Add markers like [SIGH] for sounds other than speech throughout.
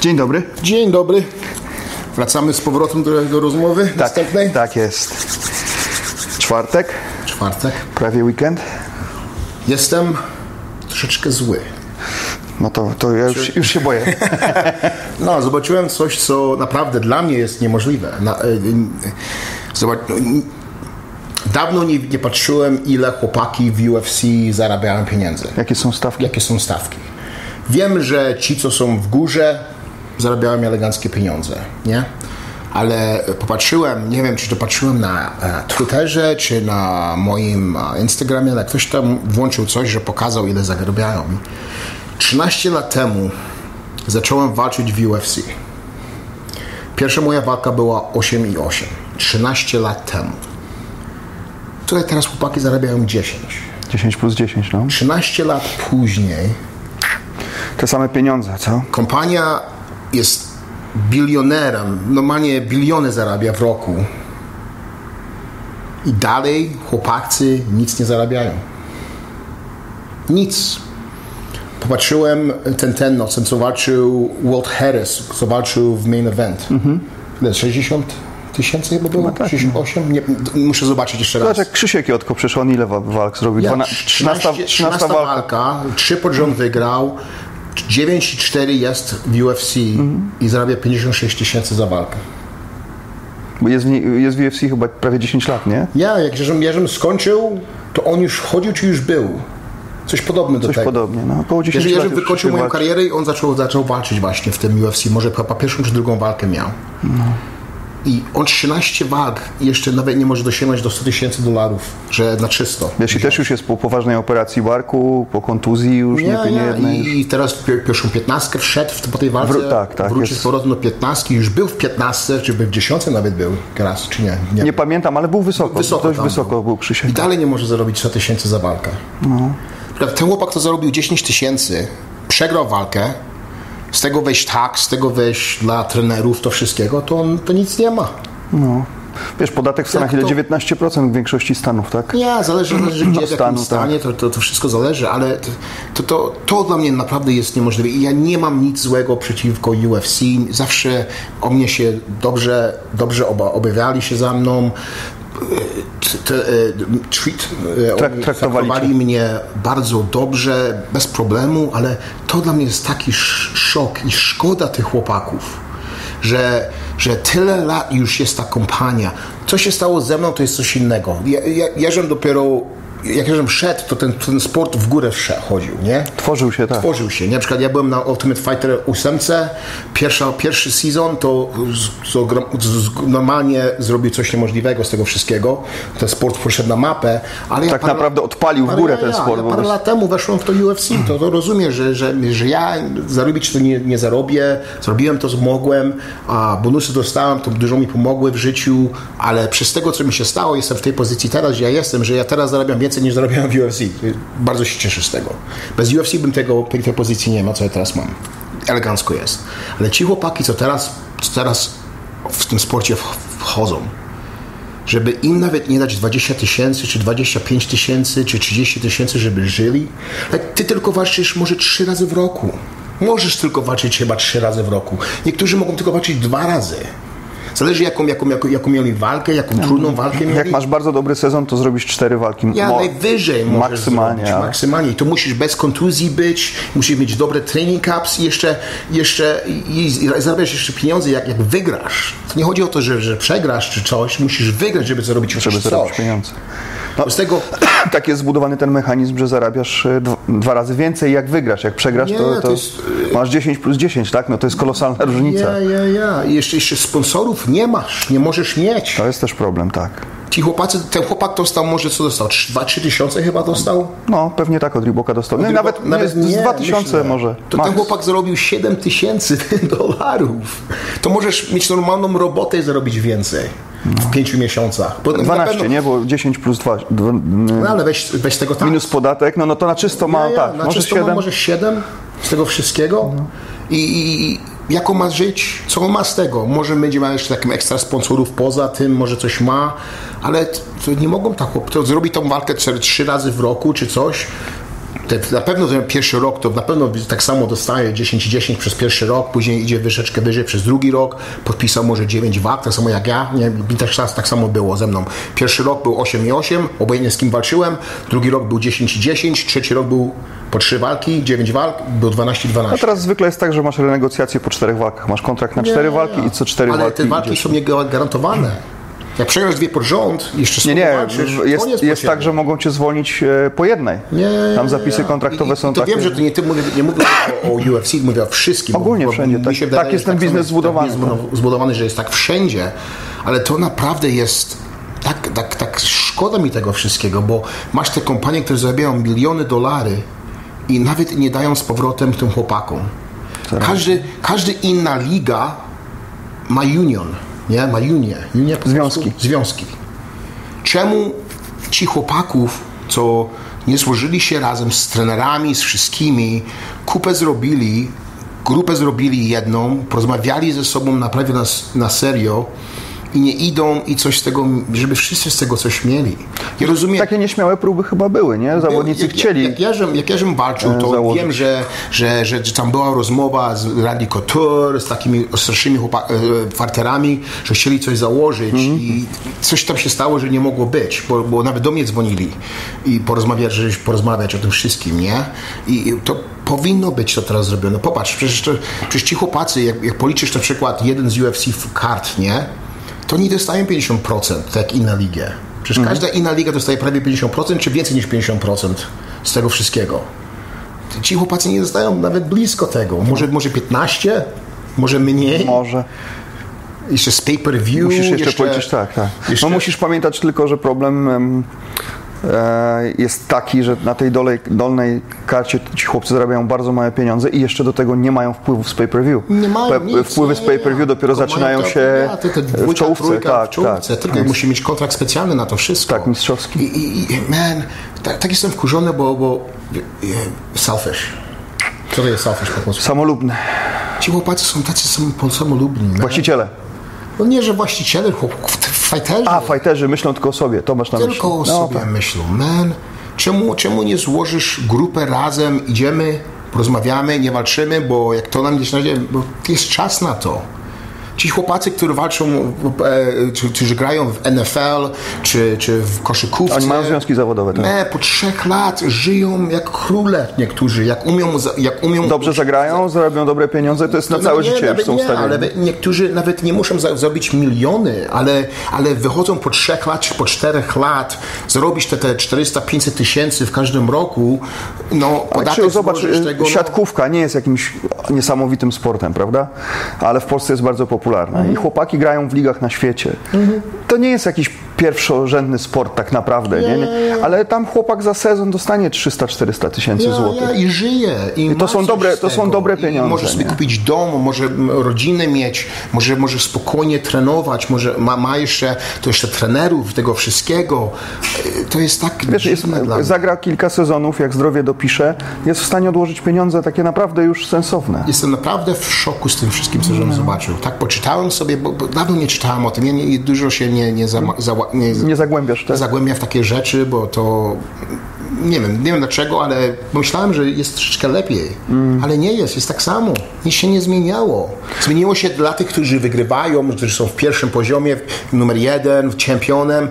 Dzień dobry. Dzień dobry. Wracamy z powrotem do, do rozmowy Tak, następnej. tak jest. Czwartek, Czwartek. prawie weekend. Jestem troszeczkę zły. No to, to ja już, już się boję. [LAUGHS] No, zobaczyłem coś, co naprawdę dla mnie jest niemożliwe. Na, y, y, zobacz, no, dawno nie, nie patrzyłem, ile chłopaki w UFC zarabiają pieniędzy. Jakie są stawki? Jakie są stawki. Wiem, że ci, co są w górze, zarabiają eleganckie pieniądze, nie? Ale popatrzyłem, nie wiem, czy to patrzyłem na e, Twitterze, czy na moim e, Instagramie, ale ktoś tam włączył coś, że pokazał, ile zarabiają. 13 lat temu zacząłem walczyć w UFC. Pierwsza moja walka była 8,8. 13 lat temu. Tutaj teraz chłopaki zarabiają 10. 10 plus 10, no. 13 lat później Te same pieniądze, co? kompania jest bilionerem, normalnie biliony zarabia w roku. I dalej chłopacy nic nie zarabiają. Nic. Popatrzyłem ten ten no, ten co walczył Walt Harris, co walczył w main event. Ile, 60 tysięcy chyba było? 68? Nie, muszę zobaczyć jeszcze raz. Zobacz, jak Krzysiek Jotko, przecież on ile wa- walk zrobił? Ja, Dwana- 13, 13 walka. walka, trzy pod rząd wygrał, 9 i 4 jest w UFC Mhm. i zarabia 56 tysięcy za walkę. Bo jest, jest w UFC chyba prawie 10 lat, nie? Ja, jak ja żebym skończył, to on już chodził, czy już był? Coś podobne do Coś tego. podobnie, no. Około 10 Jeżeli ja lat żebym już wykończył moją walczy. karierę i on zaczął, zaczął walczyć właśnie w tym UFC, może chyba pierwszą czy drugą walkę miał. No. I on 13 walk i jeszcze nawet nie może dosięgnąć do 100 tysięcy dolarów, że na czysto. Wiesz, i też już jest po poważnej operacji barku, po kontuzji już, nie, Nie, nie jednej. I, teraz w pierwszą piętnastkę wszedł po tej walce. Wró- tak, tak, Wrócił jest. z powrotem do piętnastki. Już był w piętnastce, czy by w dziesiątce nawet był raz, czy nie? Nie, Nie pamiętam, ale był wysoko. Wysoko dość wysoko był. był Krzysiek. I dalej nie może zarobić 100 tysięcy za walkę. No. Ten chłopak, to zarobił 10 tysięcy, przegrał walkę, z tego wejść tak, z tego wejść dla trenerów, to wszystkiego, to on to nic nie ma. No. Wiesz, podatek w Stanach ile? to- 19% w większości stanów, tak? Nie, zależy, zależy gdzie, w stanu, jakim tak. stanie, to, to, to wszystko zależy, ale to, to, to, dla mnie naprawdę jest niemożliwe. I ja nie mam nic złego przeciwko UFC. Zawsze o mnie się dobrze, dobrze oba, obawiali się za mną. T- t- e, treat, e, oni traktowali mnie bardzo dobrze, bez problemu, ale to dla mnie jest taki sz- szok i szkoda tych chłopaków że, że tyle lat już jest ta kompania. Co się stało ze mną, to jest coś innego. Ja, ja, żem dopiero, jak ja żem szedł, to ten, ten sport w górę chodził, nie? Tworzył się, tak. Tworzył się. Na przykład ja byłem na Ultimate Fighter 8, pierwsza, pierwszy sezon to z, z, z, normalnie zrobił coś niemożliwego z tego wszystkiego. Ten sport poszedł na mapę, ale ja Tak parę- naprawdę odpalił w górę ja, ten ja, sport. Ja bo parę lat temu weszłem w to UFC, to, to rozumiem, że, że, że ja zarobić to nie, nie zarobię, zrobiłem to, co mogłem, a bonusy dostałem, to dużo mi pomogły w życiu, ale przez tego, co mi się stało, jestem w tej pozycji teraz, gdzie ja jestem, że ja teraz zarabiam więcej niż zarabiałem w UFC. Bardzo się cieszę z tego. Bez UFC bym tego, tej pozycji nie miał, co ja teraz mam. Elegancko jest. Ale ci chłopaki, co teraz, co teraz w tym sporcie wch- wchodzą, żeby im nawet nie dać 20 tysięcy, czy 25 tysięcy, czy 30 tysięcy, żeby żyli. Ale ty tylko walczysz może trzy razy w roku. Możesz tylko walczyć chyba trzy razy w roku. Niektórzy mogą tylko walczyć dwa razy. Zależy jaką, jaką, jaką, jaką mieli walkę, jaką trudną walkę mieli. Jak masz bardzo dobry sezon, to zrobisz cztery walki. Ja Mo- najwyżej Maksymalnie. zrobić, maksymalnie. To musisz bez kontuzji być, musisz mieć dobre training caps i jeszcze, jeszcze i, i zarabiasz jeszcze pieniądze, jak, jak wygrasz. To nie chodzi o to, że, że przegrasz czy coś, musisz wygrać, żeby zarobić Żeby chociaż zarobić coś. pieniądze. Z tego [CLEARS THROAT] Tak jest zbudowany ten mechanizm, że zarabiasz e, dwa, dwa razy więcej jak wygrasz. Jak przegrasz, Nie, to, to, to jest, masz 10 plus 10, tak? No to jest kolosalna różnica. Ja, ja, ja. I jeszcze, jeszcze sponsorów nie masz, nie możesz mieć. To jest też problem, tak. Ci chłopacy, ten chłopak dostał może co dostał? 2-3 tysiące chyba dostał? No, pewnie tak od Reeboka dostał. No, nawet, nawet z 2000 myślę. może. To max. ten chłopak zarobił 7 tysięcy [LAUGHS] dolarów. To możesz mieć normalną robotę i zarobić więcej w 5 miesiącach. Bo na 12, pewno- nie? Bo 10 plus 2. No ale weź, weź tego tak. minus podatek, no, no to na czysto ma, ja, ja, tak, na może czysto ma 7. może 7 z tego wszystkiego. I, i, i jak on ma żyć? Co on ma z tego? Może będzie miał jeszcze takim ekstra sponsorów poza tym, może coś ma, ale to nie mogą tak zrobić tą walkę trzy razy w roku czy coś. Na pewno ten pierwszy rok to na pewno tak samo dostaje 10-10 przez pierwszy rok, później idzie wyżeczkę wyżej przez drugi rok, podpisał może 9 walk, tak samo jak ja, nie? I też czas tak samo było ze mną. Pierwszy rok był 8-8, obojętnie z kim walczyłem, drugi rok był 10-10, trzeci rok był po 3 walki, 9 walk, był 12-12. A teraz zwykle jest tak, że masz renegocjacje po czterech walkach. Masz kontrakt na cztery walki i co cztery Ale walki te walki idziesz. są niegwarantowane. Jak przegrasz dwie pod rząd, jeszcze Nie, nie, jest, jest tak, że mogą cię zwolnić e, po jednej. Nie, Tam zapisy kontraktowe I, są i to takie. wiem, że to nie, ty mówię, nie mówię o, o UFC, mówię o wszystkim. Ogólnie wszędzie, mi tak- się tak jest ten samo biznes jest- zbudowany, Tak zbudowany, że jest tak wszędzie, ale to naprawdę jest tak, tak, tak szkoda mi tego wszystkiego, bo masz te kompanie, które zarabiają miliony dolary i nawet nie dają z powrotem tym chłopakom. Każdy, każdy inna liga ma union, nie? Ma unię. Unia po Związki. Związki. Czemu ci chłopaków, co nie złożyli się razem z trenerami, z wszystkimi, kupę zrobili, grupę zrobili jedną, porozmawiali ze sobą naprawdę na, na serio i nie idą i coś z tego, żeby wszyscy z tego coś mieli. Ja rozumiem, Takie nieśmiałe próby chyba były, nie? Zawodnicy jak, chcieli. Jak, jak, ja, żem, jak ja żem walczył, to założyć. wiem, że, że, że, że tam była rozmowa z Randy Couture, z takimi starszymi e, farterami, że chcieli coś założyć i coś tam się stało, że nie mogło być, bo, bo nawet do mnie dzwonili i porozmawiać, żeś porozmawiać o tym wszystkim, nie? I i to powinno być to teraz zrobione. Popatrz, przecież, to, przecież ci chłopacy, jak, jak policzysz na przykład jeden z UFC kart, nie? To nie dostają 50%, tak jak inne ligie. Przecież każda inna liga dostaje prawie 50%, czy więcej niż 50% z tego wszystkiego. Ci chłopacy nie dostają nawet blisko tego. Może, może 15? Może mniej? Może. Jeszcze z pay-per-view? Musisz jeszcze, policzyć, tak, tak. jeszcze- No musisz pamiętać tylko, że problem em, jest taki, że na tej dolej, dolnej karcie ci chłopcy zarabiają bardzo małe pieniądze i jeszcze do tego nie mają wpływów z pay-per-view. Nie mają nic, Wpływy z pay-per-view dopiero zaczynają się w czołówce. trójka Tak, w czołówce. tak. Tylko musi mieć kontrakt specjalny na to wszystko. Tak, mistrzowski. I, i, i man, tak, tak jestem wkurzony, bo, bo e, selfish. Co to jest selfish po polsku? Samolubny. Ci chłopacy są tacy sam, samolubni. man. Właściciele. No nie, że właściciele, chłop, fajterzy. A, fajterzy myślą tylko o sobie, to masz na myśli. Tylko o No, sobie tak. myślą. Man, czemu, czemu nie złożysz grupę razem, idziemy, porozmawiamy, nie walczymy, bo jak to nam gdzieś znajdzie, bo jest czas na to. Ci chłopacy, którzy walczą, e, czy, którzy grają w NFL, czy, czy w koszykówce. Oni mają związki zawodowe, tak. Me, po trzech lat żyją jak króle niektórzy, jak umią, jak umią Dobrze zagrają, zarobią dobre pieniądze, to jest na no całe nie, życie są nie, ale niektórzy nawet nie muszą za, zrobić miliony, ale, ale wychodzą po trzech lat czy po czterech lat, zrobisz te, te 400-500 tysięcy w każdym roku, no podatek zobacz, y, tego, no, siatkówka nie jest jakimś niesamowitym sportem, prawda? Ale w Polsce jest bardzo popularna Mhm. i chłopaki grają w ligach na świecie. To nie jest jakiś pierwszorzędny sport tak naprawdę, nie, nie? ale tam chłopak za sezon dostanie 300-400 tysięcy ja, złotych. ja, i żyje. I, to ma są dobre- to są dobre I pieniądze, Może sobie nie? kupić dom, może rodzinę mieć, może, może spokojnie trenować, może ma, ma jeszcze, to jeszcze trenerów, tego wszystkiego. To jest tak Wiesz, jest, zagra kilka sezonów, jak zdrowie dopisze, jest w stanie odłożyć pieniądze takie naprawdę już sensowne. Jestem naprawdę w szoku z tym wszystkim, co żem zobaczył. Tak poczytałem sobie, bo, bo dawno nie czytałem o tym. Ja nie, dużo się nie, nie, za, za, nie, Nie zagłębiasz, tak? zagłębiam w takie rzeczy, bo to nie wiem, nie wiem dlaczego, ale myślałem, że jest troszeczkę lepiej. Mm. Ale nie jest, jest tak samo. Nic się nie zmieniało. Zmieniło się dla tych, którzy wygrywają, którzy są w pierwszym poziomie, numer jeden, czempionem.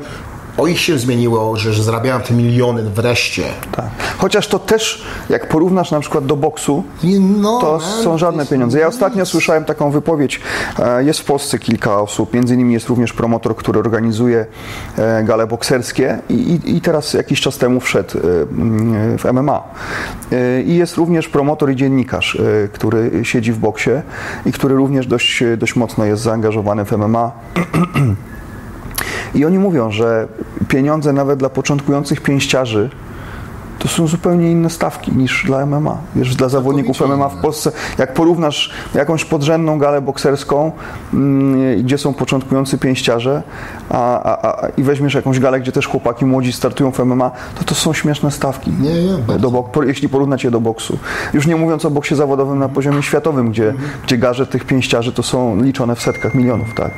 O ich się zmieniło, że, że zarabiają te miliony wreszcie. Tak. Chociaż to też, jak porównasz na przykład do boksu, no, to man, są żadne jest pieniądze. Ja nic. ostatnio słyszałem taką wypowiedź. E, Jest w Polsce kilka osób, między innymi jest również promotor, który organizuje e, gale bokserskie i, i, teraz jakiś czas temu wszedł e, mm, w MMA. I jest również promotor i dziennikarz, który siedzi w boksie i który również dość, dość mocno jest zaangażowany w MMA. [CLEARS THROAT] I oni mówią, że pieniądze nawet dla początkujących pięściarzy to są zupełnie inne stawki niż dla MMA. Wiesz, dla zawodników MMA w Polsce, jak porównasz jakąś podrzędną galę bokserską, mm, gdzie są początkujący pięściarze, a, a, a, i weźmiesz jakąś galę, gdzie też chłopaki młodzi startują w MMA, to to są śmieszne stawki. Nie, nie, do bok, jeśli porównać je do boksu. Już nie mówiąc o boksie zawodowym na poziomie światowym, gdzie, gdzie garze tych pięściarzy to są liczone w setkach milionów, tak.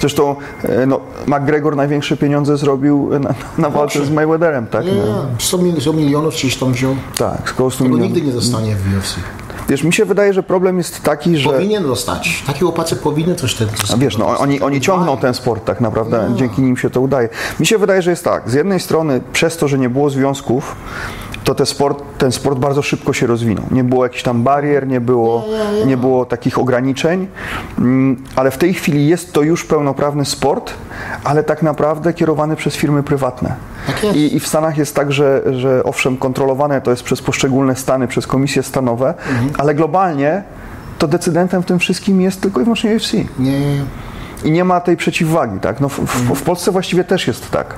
Zresztą e, no, McGregor największe pieniądze zrobił na, na walce z Mayweatherem, tak. Nie, No. 100, mil, 100 gdzieś tam wziął. Tak, około 100 Tego milionów. nigdy nie dostanie w UFC. Wiesz, mi się wydaje, że problem jest taki, że... Powinien dostać. Takie łopaty powinny coś ten. A wiesz, no, oni, oni ciągną ten sport tak naprawdę, dzięki nim się to udaje. Mi się wydaje, że jest tak, z jednej strony przez to, że nie było związków, to te sport, ten sport bardzo szybko się rozwinął. Nie było jakichś tam barier, nie było, nie było takich ograniczeń, mm, ale w tej chwili jest to już pełnoprawny sport, ale tak naprawdę kierowany przez firmy prywatne. Tak. I, I w Stanach jest tak, że, że owszem, kontrolowane to jest przez poszczególne stany, przez komisje stanowe, ale globalnie to decydentem w tym wszystkim jest tylko i wyłącznie UFC. Nie, nie, nie. I nie ma tej przeciwwagi, tak? No w, w, w Polsce właściwie też jest tak,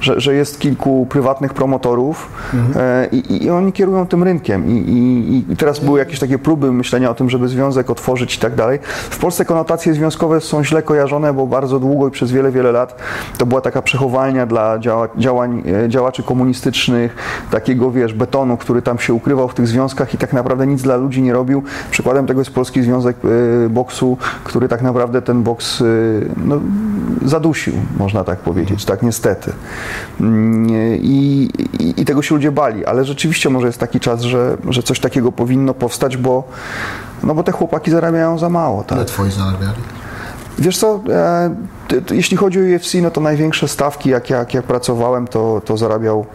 że, że jest kilku prywatnych promotorów e, i, i oni kierują tym rynkiem. I, i, I teraz były jakieś takie próby myślenia o tym, żeby związek otworzyć i tak dalej. W Polsce konotacje związkowe są źle kojarzone, bo bardzo długo i przez wiele, wiele lat to była taka przechowalnia dla działa, działań, e, działaczy komunistycznych, takiego, wiesz, betonu, który tam się ukrywał w tych związkach i tak naprawdę nic dla ludzi nie robił. Przykładem tego jest Polski Związek e, Boksu, który tak naprawdę ten boks no, zadusił, można tak powiedzieć, tak niestety. Mm, I, i, I tego się ludzie bali, ale rzeczywiście może jest taki czas, że, że coś takiego powinno powstać, bo, no bo te chłopaki zarabiają za mało. Tak? Ale twoi zarabiali. Wiesz co, e, jeśli chodzi o UFC, no to największe stawki, jak, jak, jak pracowałem, to, to zarabiał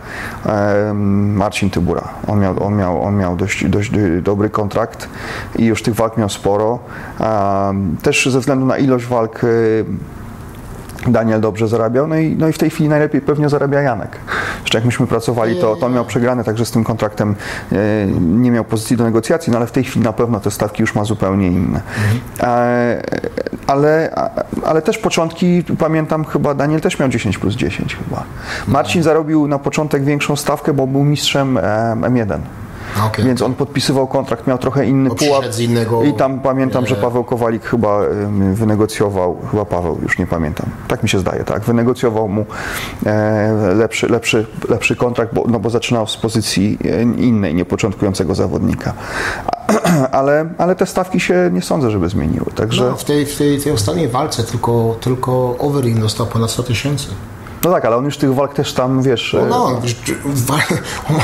e, Marcin Tybura. On miał, on miał, on miał dość, dość do- dobry kontrakt i już tych walk miał sporo. E, też ze względu na ilość walk e, Daniel dobrze zarabiał, no i, no i w tej chwili najlepiej pewnie zarabia Janek. Jeszcze jak myśmy pracowali, to, to miał przegrane, także z tym kontraktem e, nie miał pozycji do negocjacji, no ale w tej chwili na pewno te stawki już ma zupełnie inne. E, ale, ale też początki, pamiętam chyba, Daniel też miał 10 plus 10 chyba. Marcin zarobił na początek większą stawkę, bo był mistrzem e, M1. A, okej. Więc on podpisywał kontrakt, miał trochę inny Bo pułap. innego- I tam pamiętam, że Nie. Paweł Kowalik chyba wynegocjował, chyba Paweł, już nie pamiętam, tak mi się zdaje, tak, wynegocjował mu e, lepszy, lepszy, lepszy kontrakt, bo, no bo zaczynał z pozycji e, innej, nie początkującego zawodnika. [CLEARS THROAT] Ale, ale te stawki się nie sądzę, żeby zmieniły, także... No, w tej, w tej, tej ostatniej walce tylko, tylko Overeem dostał ponad 100 tysięcy. No tak, ale on już tych walk też tam, wiesz... e, No, wiesz, wa- [LAUGHS] on ma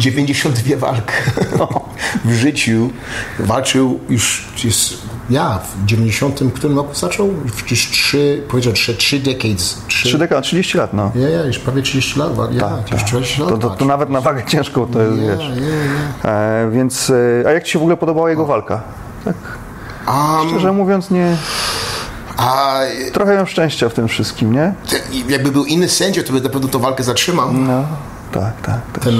92 walk [LAUGHS] w życiu. Walczył już, jest, ja w 90 którym roku zaczął? Już trzy, powiedział, trzy, trzy decades. Trzy, Trzy dekady, 30 lat, no. ja, ja, już prawie 30 lat, ja, Tak, już tak. 30 lat To, to, to nawet na wagę ciężką to jest, Nie, wiesz. nie, nie. E, więc, e, a jak Ci się w ogóle podobała jego walka? Tak, Um, szczerze mówiąc, nie... a Trochę miałem szczęścia w tym wszystkim, nie? jakby był inny sędzia, to by na pewno tę walkę zatrzymał. No, tak, tak. tak. Ten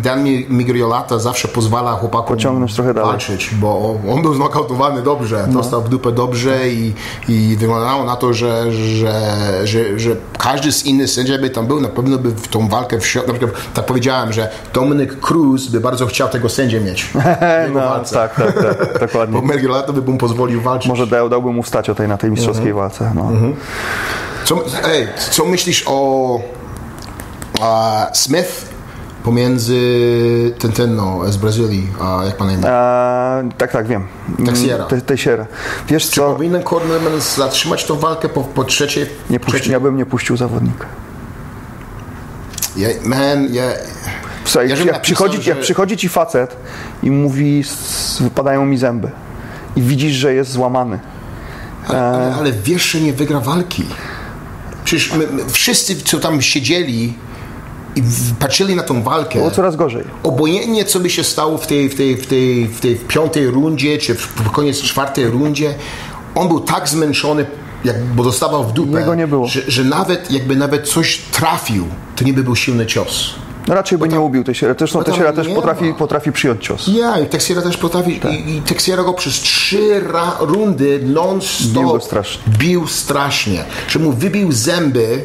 Dan Migriolata zawsze pozwala chłopakom Pociągnąć trochę dalej. walczyć, bo on był znokautowany dobrze, dostał w dupę dobrze i, i wyglądało na to, że, że, że, że każdy z innych sędzia by tam był, na pewno by w tą walkę wszedł. Na przykład tak powiedziałem, że Dominic Cruz by bardzo chciał tego sędzię mieć [LAUGHS] No, walce. tak, tak, tak, dokładnie. Bo Migriolata by mu pozwolił walczyć. Może dał, dałbym mu wstać o tej, na tej mistrzowskiej Mhm. walce. No. Co, ej, co myślisz o a, Smith pomiędzy ten, ten no, z Brazylii, a, jak pan imię? A, tak, tak, wiem. Teixeira. Te- Teixeira. Wiesz co, Powinien Cornerman zatrzymać tą walkę po, po trzeciej... nie puści, trzeciej- ja bym nie puścił zawodnika. Ja, man, ja... Słuchaj, Ja jak, napisał, przychodzi, że- jak przychodzi ci facet i mówi, wypadają mi zęby i widzisz, że jest złamany. Ale, ale, ale wiesz, że nie wygra walki. Przecież my, my, wszyscy, co tam siedzieli i patrzyli na tą walkę, Było coraz gorzej. obojętnie co by się stało w tej, w tej, w tej, w tej piątej rundzie, czy w, koniec czwartej rundzie, on był tak zmęczony, jak, bo dostawał w dupę, Jego nie było. Że, że nawet jakby nawet coś trafił, to nie by był silny cios. No raczej by nie ubił Teixeira. Bo tam Teixeira też potrafi, potrafi przyjąć cios. Ja, i Texiera też potrafi, i, i Texiera go przez trzy ra, rundy non-stop Bił strasznie. bił strasznie, że mu wybił zęby,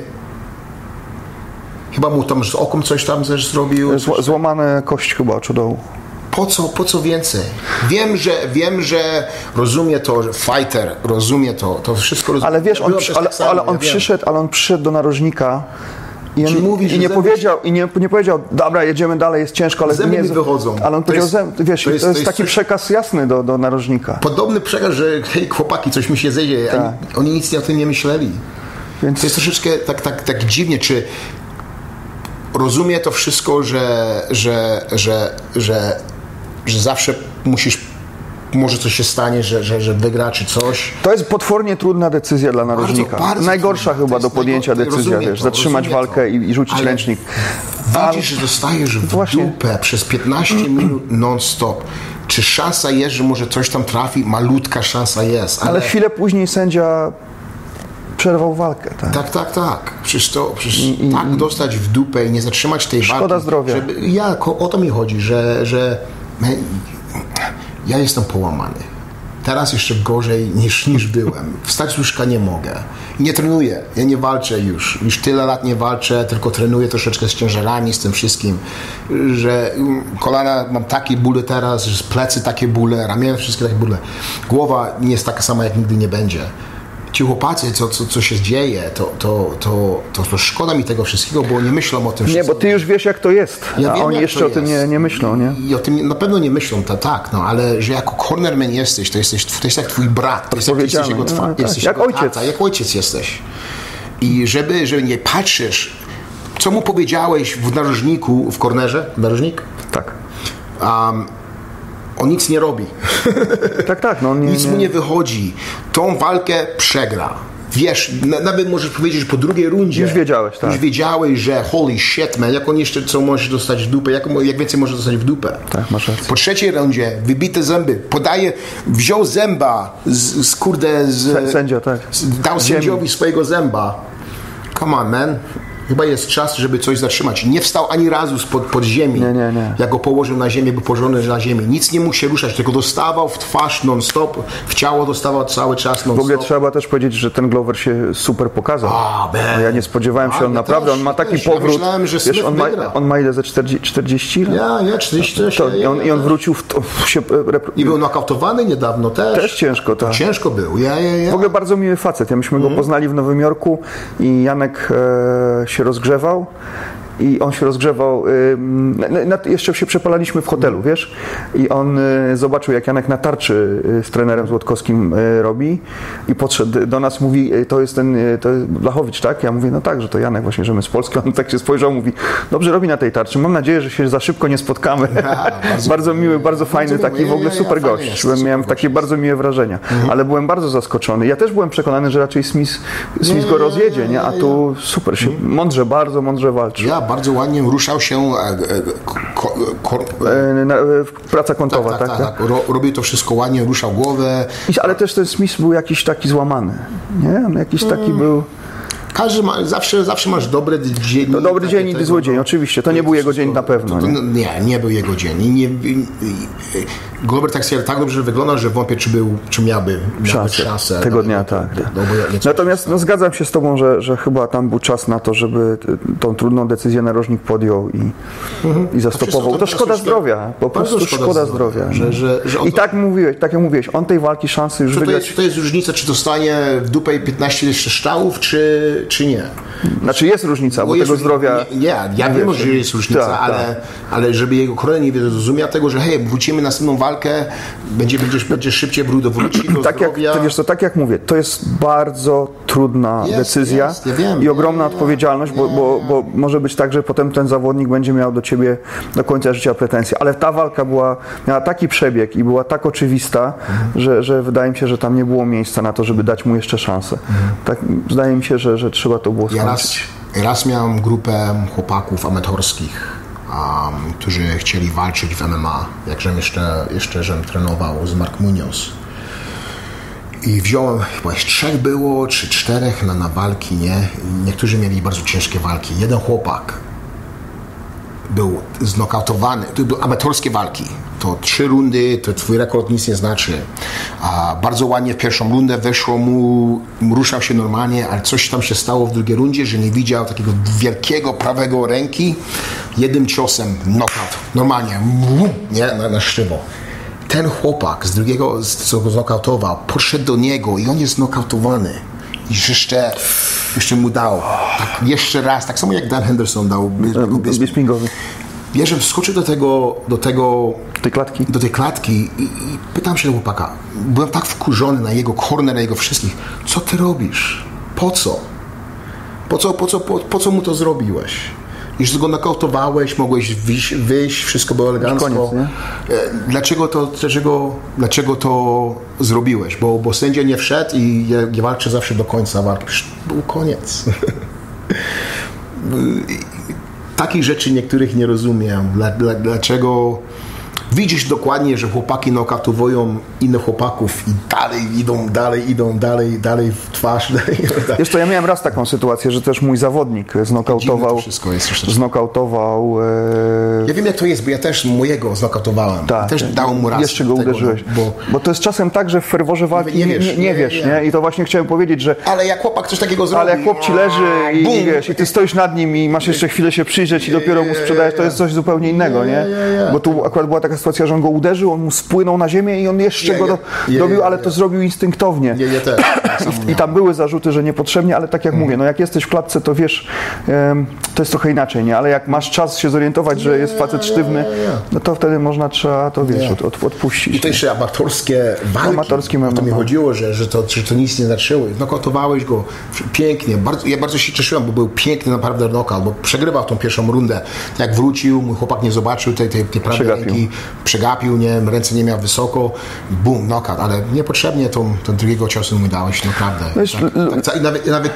chyba mu tam z okiem coś tam też zrobił. Zła, złamane kość chyba oczu dołu. Po co, po co więcej? Wiem, że, wiem, że rozumie to, że fighter, rozumie to, to wszystko rozumie. Ale wiesz, on, przy, ale, tak ale on ja przyszedł, ale on przyszedł do narożnika i, on, Czy mówi, i nie zęby- powiedział, i nie, nie powiedział, dobra, jedziemy dalej, jest ciężko, ale Zęby nie mi wychodzą. Ale on To powiedział, jest- zęb, wiesz, to to jest- jest, to jest taki coś- przekaz jasny do, do narożnika. Podobny przekaz, że hej chłopaki, coś mi się zejdzie. Tak. Oni, oni nic o tym nie myśleli. Więc To jest troszeczkę tak, tak, tak dziwnie, czy rozumie to wszystko, że, że, że, że, że zawsze musisz może coś się stanie, że, że, że wygra czy coś. To jest potwornie trudna decyzja dla narożnika. bardzo Najgorsza trudna. Chyba do podjęcia decyzja, wiesz, to, zatrzymać walkę i, i rzucić Ale ręcznik. Widzisz, że dostajesz w Właśnie. dupę przez 15 [CLEARS THROAT] minut non-stop. Czy szansa jest, że może coś tam trafi? Malutka szansa jest, ale... Ale chwilę później sędzia przerwał walkę. Tak? Tak, tak, tak. Przecież to, przecież tak dostać w dupę i nie zatrzymać tej Szkoda walki. zdrowia. Żeby, ja, o to mi chodzi, że, że ja jestem połamany. Teraz jeszcze gorzej niż, niż byłem. Wstać z łóżka nie mogę. Nie trenuję. Ja nie walczę już. Już tyle lat nie walczę, tylko trenuję troszeczkę z ciężarami, z tym wszystkim, że mm, kolana mam takie bóle teraz, że plecy takie bóle, ramiona wszystkie takie bóle. Głowa nie jest taka sama, jak nigdy nie będzie ci chłopacy, co, co, co się dzieje, to, to, to, to, szkoda mi tego wszystkiego, bo nie myślą o tym Nie, bo wszystkim. ty już wiesz jak to jest, Ja a wiem, oni jeszcze o tym nie, nie myślą, nie? I o tym na pewno nie myślą, to tak, no, ale że jako cornerman jesteś, to jesteś, to jest jak twój brat, to jest jak, jesteś jego, twa, No, tak. jesteś Jak ojciec. Tata, jak ojciec jesteś. I żeby, żeby nie patrzysz, co mu powiedziałeś w narożniku, w kornerze, narożnik? Tak. Um, on nic nie robi. [LAUGHS] Tak, tak, no nie, Nic mu nie wychodzi. Tą walkę przegra. Wiesz, na, nawet możesz powiedzieć po drugiej rundzie. Już wiedziałeś, tak. Już wiedziałeś, że holy shit, man, jak on jeszcze co możesz dostać w dupę, jak, jak więcej możesz dostać w dupę. Tak, masz rację. Po trzeciej rundzie wybite zęby, podaje, wziął zęba z, z kurde, z, sędzia, tak. z, dał ziemi. sędziowi swojego zęba. Come on, man. Chyba jest czas, żeby coś zatrzymać. Nie wstał ani razu spod pod ziemi. Nie, nie, nie. Jak go położył na ziemię, był położony na ziemi. Nic nie mógł się ruszać, tylko dostawał w twarz non-stop, w ciało dostawał cały czas W ogóle non-stop. trzeba też powiedzieć, że ten Glover się super pokazał. A. No ja nie spodziewałem się, A, on ja naprawdę, też, on ma ja taki też. Ja powrót. myślałem, że wiesz, on ma, on ma ile ze 40? 40 lat? Ja, ja, 40 To, ja, i, on, ja, I on ja. wrócił w to, w się, repro- I był nokautowany niedawno też. Też ciężko, tak. Ciężko był, ja, ja, ja. W ogóle bardzo miły facet. Ja myśmy Mhm. go poznali w Nowym Jorku i Janek e, się rozgrzewał. I on się rozgrzewał, jeszcze się przepalaliśmy w hotelu, wiesz? I on y, zobaczył, jak Janek na tarczy y, z trenerem Złotkowskim y, robi i podszedł do nas, mówi, to jest ten, to jest Blachowicz, tak? Ja mówię, no tak, że to Janek właśnie, że my z Polski. On tak się spojrzał, mówi, dobrze robi na tej tarczy, mam nadzieję, że się za szybko nie spotkamy. bardzo- [LAUGHS] bardzo, miły, bardzo fajny, taki w ogóle Ja, super gość. Byłem, miałem takie bardzo miłe wrażenia, ale byłem bardzo zaskoczony. Ja też byłem przekonany, że raczej Smith, Smith go rozjedzie, nie? A tu super się, mądrze, bardzo mądrze walczy. Bardzo ładnie ruszał się e, e, ko, ko, E, na- Praca kątowa, tak, tak? tak, tak, tak. Ro, robił to wszystko ładnie, ruszał głowę. Ale też ten Smith był jakiś taki złamany, nie? On jakiś taki był... Każdy ma, zawsze, zawsze masz dobry dzień. No, dobry dzień i zły dzień, no. oczywiście. To nie był jego dzień na pewno, To, nie? no, nie, nie był jego dzień. I nie, Glover tak, tak dobrze wyglądał, że wątpię, czy, był, czy miałby, miałby Szansę. Tego no, dnia, no, tak. no, tak. no, nie- Natomiast no, zgadzam się z Tobą, że, że chyba tam był czas na to, żeby tą trudną decyzję narożnik podjął i, i zastopował. To to- szkoda to- zdrowia, po prostu szkoda szkoda zdrowia, zdrowia. że- nie? że- że I to- tak mówiłeś, tak jak mówiłeś, on tej walki szansy już Czy to, wygrać... jest, to jest różnica, czy dostanie w dupę 15 jeszcze strzałów, czy, czy nie? Znaczy jest różnica, bo jest tego różnica. zdrowia... Nie, ja, ja nie wiem, że jest różnica, tak, ale, tak. ale żeby jego koronel nie zrozumiał tego, że hej, wrócimy na następną walkę, będzie, będziesz, będziesz szybciej wrócić do [CLEARS THROAT] Tak jak, zdrowia. to wiesz co, tak jak mówię, to jest bardzo trudna Jest, decyzja jest, ja wiem. i ogromna Nie, nie, odpowiedzialność, bo, bo, bo może być tak, że potem ten zawodnik będzie miał do ciebie do końca życia pretensje. Ale ta walka była, miała taki przebieg i była tak oczywista, że, że wydaje mi się, że tam nie było miejsca na to, żeby dać mu jeszcze szansę. Tak, zdaje mi się, że, że trzeba to było Ja raz, skończyć. raz miałem grupę chłopaków amatorskich, um, którzy chcieli walczyć w MMA, jak żem jeszcze, jeszcze żem trenował z Mark Munoz. I wziąłem, chyba trzech było, czy czterech na, na walki, nie? Niektórzy mieli bardzo ciężkie walki. Jeden chłopak był znokautowany, to były amatorskie walki. To trzy rundy, to twój rekord nic nie znaczy. A bardzo ładnie w pierwszą rundę weszło mu, ruszał się normalnie, ale coś tam się stało w drugiej rundzie, że nie widział takiego wielkiego prawego ręki. Jednym ciosem knockout. Normalnie, nie, na, na szczywo. Ten chłopak z drugiego, co go znokautował, podszedł do niego i on jest znokautowany. I jeszcze, jeszcze mu dał. Tak, jeszcze raz, tak samo jak Dan Henderson dał. Bisping. Bispingowy. Wiesz, że wskoczył do tego, do tego, Tej klatki. do tej klatki i, i pytam się do chłopaka. Byłem tak wkurzony na jego korner, na jego wszystkich. Co ty robisz? Po co? Po co, po co, po, po co mu to zrobiłeś? Już go nokautowałeś, mogłeś wyjść, wyjść wszystko było elegancko. koniec, nie? E, Dlaczego to, dlaczego, dlaczego to zrobiłeś? Bo, bo sędzia nie wszedł i ja, ja walczę zawsze do końca walki. Był koniec. [LAUGHS] Takich rzeczy niektórych nie rozumiem. Dla, dla, dlaczego widzisz dokładnie, że chłopaki nokautowują innych chłopaków i dalej idą, dalej idą, dalej, dalej w twarz. [LAUGHS] Dalej, Wiesz to ja miałem raz taką sytuację, że też mój zawodnik znokautował, to wszystko jest znokautował e, Ja wiem jak to jest, bo ja też mojego znokautowałem. Tak, też dałem mu raz. Jeszcze go tego, uderzyłeś. Bo, Bo to jest czasem tak, że w ferworze walki Nie nie, wiesz, nie, nie wiesz, nie. I to właśnie chciałem powiedzieć, że ale jak chłopak coś takiego zrobi... ale jak chłop ci leży i, bum, wiesz, i ty stoisz nad nim i masz jeszcze chwilę się przyjrzeć i dopiero mu sprzedajesz, to jest coś zupełnie innego, nie? Bo tu akurat była taka sytuacja, że on go uderzył, on mu spłynął na ziemię i on jeszcze Nie, go do, Nie, dobił, nie, ale to zrobił instynktownie. Nie, nie też. Tak samo I tam były zarzuty, że niepotrzebnie, ale tak jak Mm. mówię, no jak jesteś w klatce, to wiesz, em, to jest trochę inaczej, nie? Ale jak masz czas się zorientować, że jest facet sztywny, no to wtedy można, trzeba to, wiesz, od, od, odpuścić. I to jeszcze amatorskie walki. Amatorskie o to mi chodziło, że, że, to, że to nic nie znaczyło. Nokotowałeś go pięknie. Bardzo, ja bardzo się cieszyłem, bo był piękny naprawdę knockout, bo przegrywał tą pierwszą rundę. Jak wrócił, mój chłopak nie zobaczył tej, tej, tej prawej Przegapił. ręki, przegapił, nie, ręce nie miał wysoko, bum, knockout, ale niepotrzebnie tą, tą drugiego ciosu mu dałeś, Ich habe da. Ich habe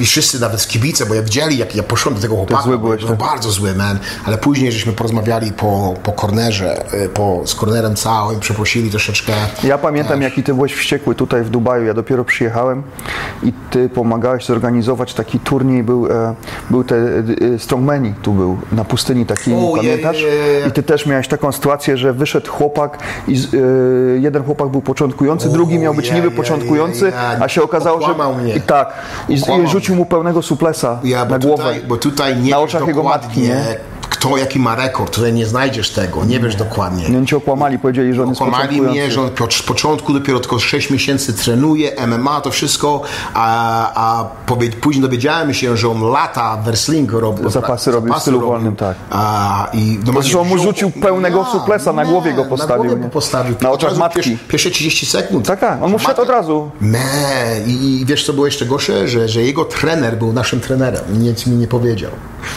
i wszyscy, nawet kibice, bo ja widzieli, jak ja poszłem do tego chłopaka, zły byłeś, był tak? bardzo zły, man. Ale później żeśmy porozmawiali po, po kornerze, y, po, z kornerem całym, przeprosili troszeczkę. Ja pamiętam, jaki ty byłeś wściekły tutaj w Dubaju. Ja dopiero przyjechałem i ty pomagałeś zorganizować taki turniej. Był, e, był te e, strongmani tu był, na pustyni taki, O, pamiętasz? je, je, je. I ty też miałeś taką sytuację, że wyszedł chłopak i e, jeden chłopak był początkujący, O, drugi miał być niby początkujący, a się okazało, że... Okłamał mnie. I tak. I, i rzucił mu pełnego suplesa Ja, bo na głowę. tutaj, bo tutaj nie na oczach jego matki, nie? Kto jaki ma rekord, tutaj nie znajdziesz tego, nie wiesz dokładnie. I oni cię okłamali, powiedzieli, że on jest Okłamali mnie, że on z początku dopiero tylko 6 miesięcy trenuje, MMA, to wszystko, a, a powie, później dowiedziałem się, że on lata w wrestlingu robił. Zapasy robił w stylu wolnym, tak. A, i Zresztą mu rzucił pełnego suplesa, na głowie go postawił, Na głowie go postawił. Na oczach matki. Pierwsze, pierwsze 30 sekund. Tak, tak. On mu wszedł od razu. Me, i, i wiesz co było jeszcze gorsze? Że, że jego trener był naszym trenerem nic mi nie powiedział.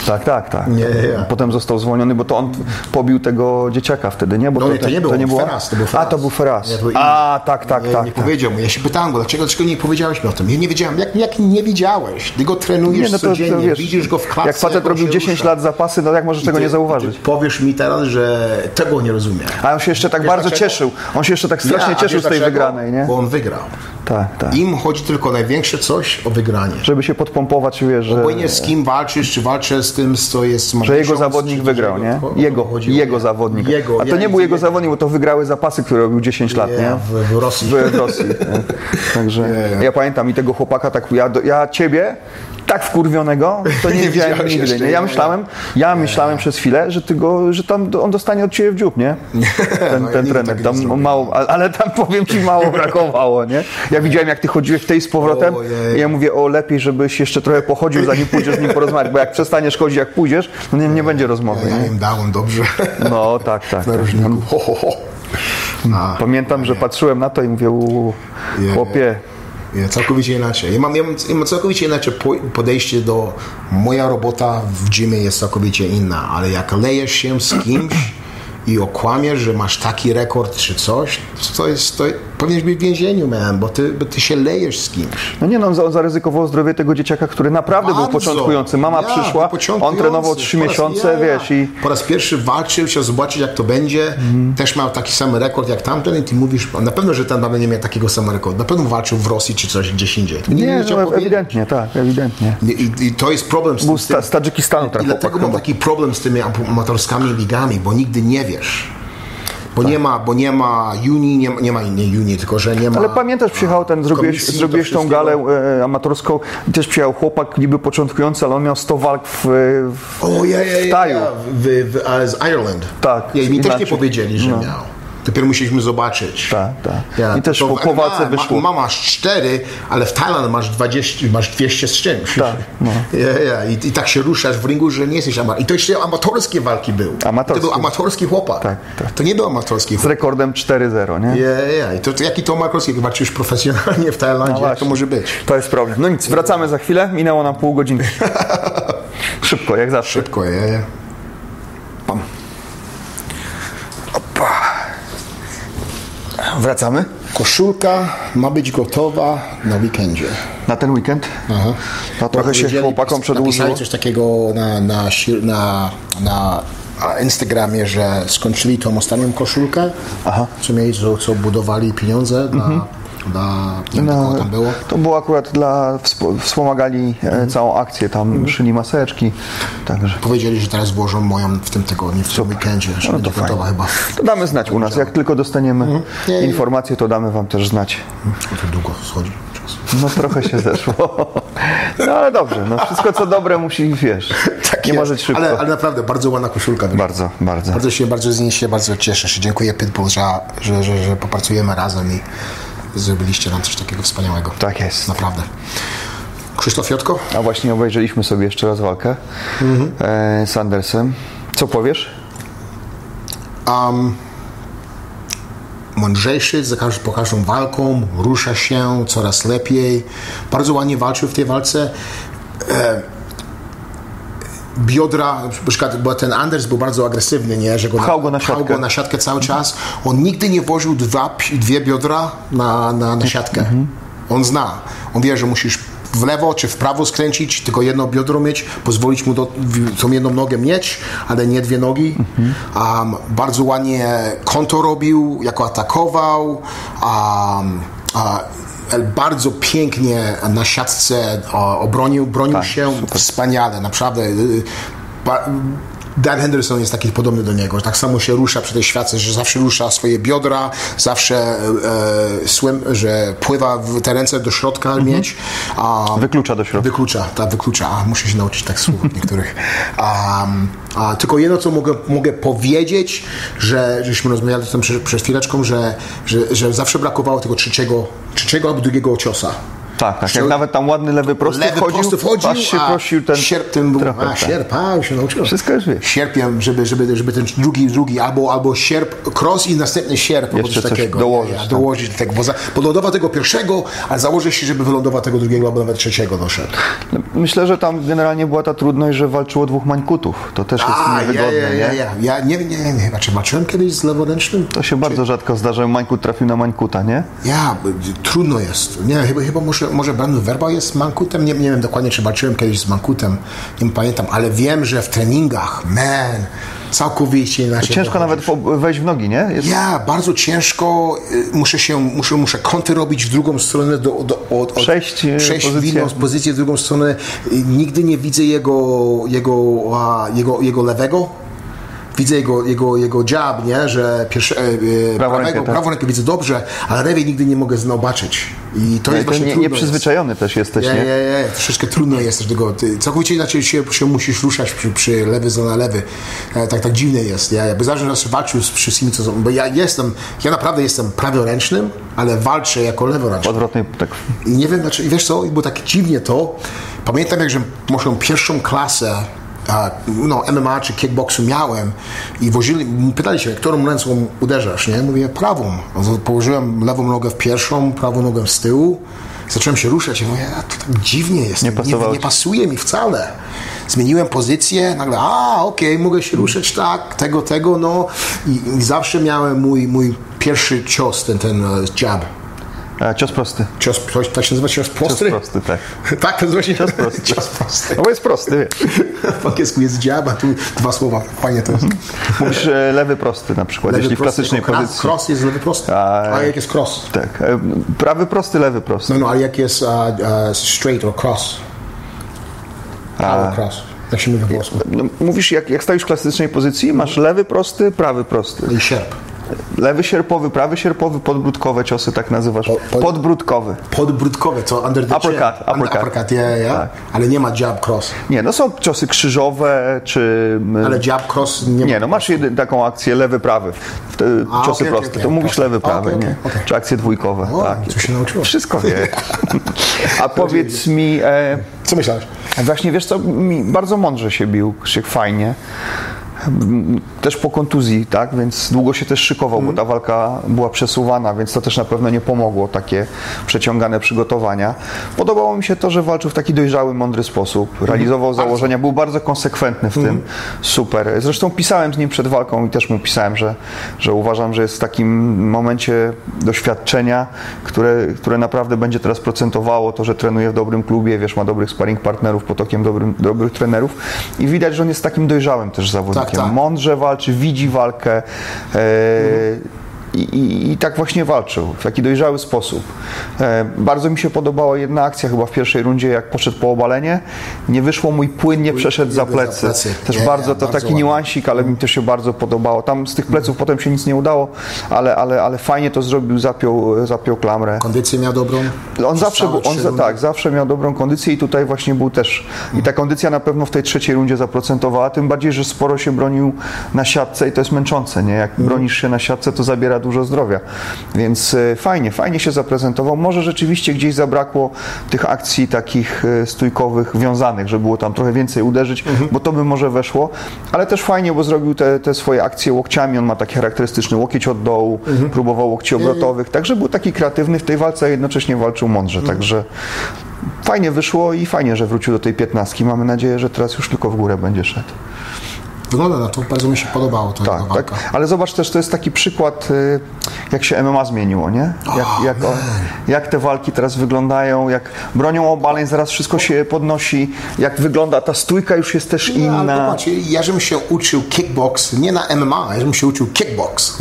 Tak, tak, tak. Nie, nie. Potem został zwolniony, bo to on pobił tego dzieciaka wtedy, nie? Bo No nie, to nie był to nie było? Feras, to był Feras. A, to był Feras. Nie, to był. A, tak, tak, nie, tak. nie tak. powiedział mu. Ja się pytałem go, dlaczego, dlaczego nie powiedziałeś mi o tym? Ja nie wiedziałem. Jak, jak nie wiedziałeś? Ty go trenujesz Nie, no to, codziennie, to wiesz, widzisz go w klatce. jak facet robił się 10 rusza. lat zapasy, no jak możesz tego ty- nie zauważyć? Powiesz mi teraz, że tego nie rozumiem. A on się jeszcze tak Wiesz bardzo dlaczego? cieszył. On się jeszcze tak strasznie Ja, cieszył z tej dlaczego? wygranej, nie? Bo on wygrał. Tak, tak. Im chodzi tylko największe coś o wygranie. Żeby się podpompować, wiesz, że, Obojętnie z kim walczysz, czy walczę z tym, co jest... że jego zawodnik wygrał, nie? Jego, jego zawodnik. Jego, A to nie był jego zawodnik, bo to wygrały zapasy, które robił 10 lat, nie? Nie, w, w Rosji. w, Rosji. nie? Także ja pamiętam i tego chłopaka tak, ja, ja ciebie tak wkurwionego, to nie [LAUGHS] Nie widziałem nigdy. jeszcze, Nie? Ja myślałem, ja myślałem przez chwilę, że ty go, że tam on dostanie od ciebie w dziób, nie? [LAUGHS] Ten, no ja ten trener. Tam mało, ale- tam powiem ci mało [LAUGHS] brakowało, nie? Ja widziałem jak ty chodziłeś w tej z powrotem i ja mówię, o lepiej, żebyś jeszcze trochę pochodził, zanim pójdziesz z nim porozmawiać, bo jak przestaniesz chodzić jak pójdziesz, to nie, nie będzie rozmowy, Ja nie? im dałem dobrze. No tak, tak. Na tak. różniku. Ho, ho, ho. A, Pamiętam, że patrzyłem na to i mówię, u, chłopie, nie, całkowicie inaczej. Ja mam, ja mam, ja mam całkowicie inaczej po- podejście do... Moja robota w gymie jest całkowicie inna, ale jak lejesz się z kimś i okłamiesz, że masz taki rekord czy coś, to jest... To, powinieneś być w więzieniu, man, bo ty, bo ty się lejesz z kimś. No nie no, on za- on zaryzykował zdrowie tego dzieciaka, który naprawdę był Bardzo. początkujący. Mama Ja, przyszła, był on trenował trzy miesiące, ja, wiesz, i Po raz pierwszy walczył, chciał zobaczyć jak to będzie. Mhm. Też miał taki sam rekord jak tamten i ty mówisz, na pewno, że ten nawet nie miał takiego samego rekordu. Na pewno walczył w Rosji czy coś gdzieś indziej. To nie, chciał no, ewidentnie, tak, ewidentnie. I, i, to jest problem z Był tym. z, ta, z Tadżykistanu I dlatego mam taki problem z tymi amatorskimi ligami, bo nigdy nie wiesz. Bo Tak. nie ma, bo nie ma juni, nie ma, nie ma nie juni, tylko że nie ma. Ale pamiętasz, przyjechał ten, zrobiłeś, komisji, zrobiłeś tą galę e, amatorską i też przyjechał chłopak niby początkujący, ale on miał 100 walk w, w O, ja, ja, w Taju. ja, w, w, z Ireland. Tak, Ja, mi też nie inaczej. powiedzieli, że No. miał. Dopiero musieliśmy zobaczyć. Tak, tak. I też to po- po walce ma, wyszło. Ma, masz cztery, ale w Tajlandii masz 20, masz 200 z czymś. Tak, no. Ja, ja. I, I tak się ruszasz w ringu, że nie jesteś amator. I to jeszcze amatorskie walki były. Amatorskie. To był amatorski chłopak. Tak, tak. To nie był amatorski Z chłopak. rekordem 4-0, nie? Ja, ja. I to, to jaki to amatorski? Walczysz profesjonalnie w No Tajlandii, jak to może być? To jest problem. No nic, wracamy za chwilę. Minęło nam pół godziny. [LAUGHS] Szybko, jak zawsze. Szybko, ja, ja. Pam. Opa. Wracamy Koszulka ma być gotowa na weekendzie. na ten weekend. Aha. No trochę się chłopakom przedłużyło. Coś takiego na, na, na, na Instagramie, że skończyli tą ostatnią koszulkę, Aha. co mieli, co, co budowali pieniądze dla, dla kogo tam było. To było akurat dla, wsp- wspomagali e, całą akcję, tam szyli maseczki, także Powiedzieli, że teraz włożą moją w tym tygodniu, w tym weekendzie, że No to gotowa chyba. to damy znać u nas, jak tylko dostaniemy Nie, nie. informacje, to damy wam też znać. To długo schodzi. No trochę się [LAUGHS] zeszło, no ale dobrze, no wszystko co dobre musi, wiesz, [LAUGHS] Tak nie może szybko. Ale, ale naprawdę bardzo ładna koszulka. Bardzo, bardzo. Bardzo się, bardzo z niej się bardzo cieszę. Dziękuję Pitbull, że, że, że, że popracujemy razem i zrobiliście nam coś takiego wspaniałego. Tak jest. Naprawdę. Krzysztof Jotko? A właśnie obejrzeliśmy sobie jeszcze raz walkę e, z Andersem. Co powiesz? Um, mądrzejszy za każdą, po każdą walką, rusza się coraz lepiej. Bardzo ładnie walczył w tej walce. E, biodra, na przykład, bo ten Anders był bardzo agresywny, nie? Że go Pchał go na pchał siatkę. go na siatkę cały czas. On nigdy nie włożył dwa, dwie biodra na, na, na siatkę. On zna. On wie, że musisz w lewo czy w prawo skręcić, tylko jedno biodro mieć, pozwolić mu do, tą jedną nogę mieć, ale nie dwie nogi. Um, bardzo ładnie konto robił, jako atakował. Um, a, bardzo pięknie na siatce obronił bronił Tak, się wspaniale, naprawdę. Dan Henderson jest taki podobny do niego. Tak samo się rusza przy tej światce, że zawsze rusza swoje biodra, zawsze e, swim, że pływa w te ręce do środka mieć. A, Wyklucza do środka. Wyklucza, tak, wyklucza. A, muszę się nauczyć tak słów [LAUGHS] niektórych. Um, a, tylko jedno, co mogę, mogę powiedzieć, że żeśmy rozmawiali o tym przed, przed chwileczką, że, że, że zawsze brakowało tego trzeciego, trzeciego albo drugiego ciosa. Tak, tak. Jak nawet tam ładny lewy prosty Lewy wchodził, prosty wchodził, aż się prosił ten sierp ten był, trochę, a tak. sierp, a już się nauczyłem. Wszystko już wiesz. Sierpiem, żeby, żeby, żeby ten drugi, drugi, albo, albo sierp, cross i następny sierp, Jeszcze coś takiego. dołożyć, Ja, tak. dołożyć do tego, bo, za, bo lądował tego pierwszego, a założę się, żeby wylądował tego drugiego, albo nawet trzeciego doszedł. No, Myślę, że tam generalnie była ta trudność, że walczyło dwóch mańkutów. To też jest A, niewygodne, ja, ja, nie? ja, ja nie, nie, nie, nie. Znaczy, walczyłem kiedyś z leworęcznym? To się bardzo rzadko zdarza, że mańkut trafił na mańkuta, nie? Ja, trudno jest. Nie, chyba, chyba może, może Brandon Werba jest mankutem. Nie, nie wiem dokładnie, czy walczyłem kiedyś z mankutem. Nie pamiętam, ale wiem, że w treningach, man, całkowicie inaczej. Ciężko wychodzisz. nawet wejść w nogi, nie? Jest... Ja, bardzo ciężko. y, Muszę się, muszę, muszę kąty robić w drugą stronę, do, do, od, od, Przejść, y, przejść w pozycję. inną pozycję w drugą stronę. Y, Nigdy nie widzę jego, jego, jego, jego lewego. Widzę jego, jego, jego jab, nie? że pierwsze, e, e, Prawą prawego, rękę, tak. prawą rękę widzę dobrze, ale lewej nigdy nie mogę zobaczyć. I to jest Ty właśnie nie, nieprzyzwyczajony też jesteś, jest. nie? Nie, nie, nie, troszeczkę trudno jest też tego. Ty, całkowicie inaczej się, się musisz ruszać przy, przy lewy za lewy. E, tak, tak dziwne jest. Ja, ja by zawsze raz walczył z wszystkimi, co są, bo ja jestem, ja naprawdę jestem praworęcznym, ale walczę jako leworęczny. Odwrotnej, tak. I nie wiem, znaczy, i wiesz co, bo tak dziwnie to, pamiętam jak, że moją pierwszą klasę a, no, MMA czy kickboxu miałem i wozili, pytali się, którą ręką uderzasz, nie? Mówię, prawą. Położyłem lewą nogę w pierwszą, prawą nogę z tyłu. Zacząłem się ruszać i mówię, a to tak dziwnie jest. Nie nie, nie pasuje mi wcale. Zmieniłem pozycję, nagle, a okej, mogę się ruszać tak, tego, tego, no. I, i zawsze miałem mój, mój pierwszy cios, ten, ten e, jab. A, cios prosty. Cios, tak się nazywa cios Cios prostry? prosty, tak. [LAUGHS] Tak, to nazywa się Cios prosty. [LAUGHS] cios prosty. No bo jest prosty, wiesz. [LAUGHS] W angielsku jest dziab, a tu dwa słowa. Fajnie to jest. Mówisz e, lewy prosty na przykład, Lewy jeśli w prosty, klasycznej tylko pozycji. Cross jest lewy prosty. A- A jak jest cross? Tak. e, Prawy prosty, lewy prosty. No, no, ale jak jest straight or cross? Prawo cross. Jak się mówi po włosku? No, mówisz, jak, jak stoisz w klasycznej pozycji, masz lewy prosty, prawy prosty. I sierp. Lewy sierpowy, prawy sierpowy, podbródkowe ciosy, tak nazywasz. pod- Podbródkowy. Podbródkowe, to under the Uppercut, chin. uppercut. Under- uppercut yeah, yeah. Tak. Ale nie ma jab cross. Nie, no są ciosy krzyżowe, czy... Ale jab cross nie, Nie, ma. no masz jedy, taką akcję lewy, prawy. A, ciosy okej, proste. okej, to mówisz lewy, prawy, okej, nie? Czy akcje dwójkowe. O, tak. co się nauczyłem. Wszystko wie. [LAUGHS] A powiedz mi, e, Co myślałeś? właśnie wiesz co, mi bardzo mądrze się bił, Krzyk, fajnie. Też po kontuzji, tak, więc długo się też szykował, bo ta walka była przesuwana, więc to też na pewno nie pomogło, takie przeciągane przygotowania. Podobało mi się to, że walczył w taki dojrzały, mądry sposób, realizował założenia, był bardzo konsekwentny w tym, super. Zresztą pisałem z nim przed walką i też mu pisałem, że, że uważam, że jest w takim momencie doświadczenia, które, które naprawdę będzie teraz procentowało, to, że trenuje w dobrym klubie, wiesz, ma dobrych sparring partnerów, pod okiem dobrym, dobrych trenerów i widać, że on jest takim dojrzałym też zawodnikiem. Tak, tak. Mądrze walczy, widzi walkę. E, i, i, I tak właśnie walczył, w taki dojrzały sposób. E, bardzo mi się podobała jedna akcja chyba w pierwszej rundzie, jak poszedł po obalenie. Nie wyszło mój płynnie, przeszedł za za plecy. plecy. Też Nie, bardzo, to bardzo taki ładnie. niuansik, ale mi to się bardzo podobało. Tam z tych pleców potem się nic nie udało, ale, ale, ale fajnie to zrobił, zapiął, zapiął klamrę. Kondycję miał dobrą? On zawsze, był, on rundy. tak, zawsze miał dobrą kondycję i tutaj właśnie był też. I ta kondycja na pewno w tej trzeciej rundzie zaprocentowała, tym bardziej, że sporo się bronił na siatce i to jest męczące, nie? Jak bronisz się na siatce, to zabiera dużo zdrowia. Więc e, fajnie, fajnie się zaprezentował. Może rzeczywiście gdzieś zabrakło tych akcji takich e, stójkowych, wiązanych, że było tam trochę więcej uderzyć, bo to by może weszło, ale też fajnie, bo zrobił te, te swoje akcje łokciami, on ma taki charakterystyczny łokieć od dołu, próbował łokci obrotowych, także był taki kreatywny w tej walce, a jednocześnie walczył mądrze, także fajnie wyszło i fajnie, że wrócił do tej piętnastki. Mamy nadzieję, że teraz już tylko w górę będzie szedł. Wygląda na to, bardzo mi się podobało to Tak, tak. Ale zobacz też, to jest taki przykład, y, jak się MMA zmieniło, nie? Jak, jak, o, jak te walki teraz wyglądają, jak bronią obaleń, zaraz wszystko się podnosi, jak wygląda ta stójka już jest też Ale inna. popatrz, ja żebym się uczył kickbox nie na MMA, ja żebym się uczył kickbox.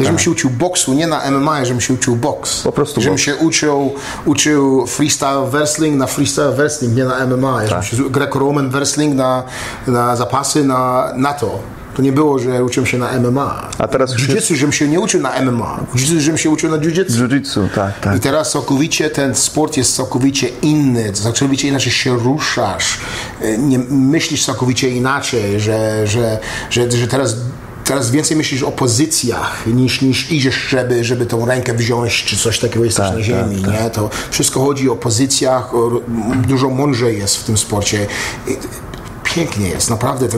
Ja żebym się uczył boksu, nie na MMA, żebym się uczył boks. Tak. Po prostu Żebym boks. się uczył, uczył freestyle wrestling na freestyle wrestling, nie na MMA. Ja Tak. żebym się greco-roman wrestling na, na zapasy na, na to. To nie było, że uczyłem się na MMA. A teraz już Jiu-jitsu, żebym się nie uczył na MMA. Jiu-jitsu, żebym się uczył na jiu-jitsu. Jiu-jitsu, tak, tak. I teraz całkowicie ten sport jest całkowicie inny, całkowicie inaczej się ruszasz, y, nie, myślisz całkowicie inaczej, że, że, że, że teraz, teraz więcej myślisz o pozycjach niż, niż idziesz, żeby, żeby tą rękę wziąć, czy coś takiego jesteś Tak, na ziemi, nie? To wszystko chodzi o pozycjach, o, dużo mądrzej jest w tym sporcie. Pięknie jest, naprawdę.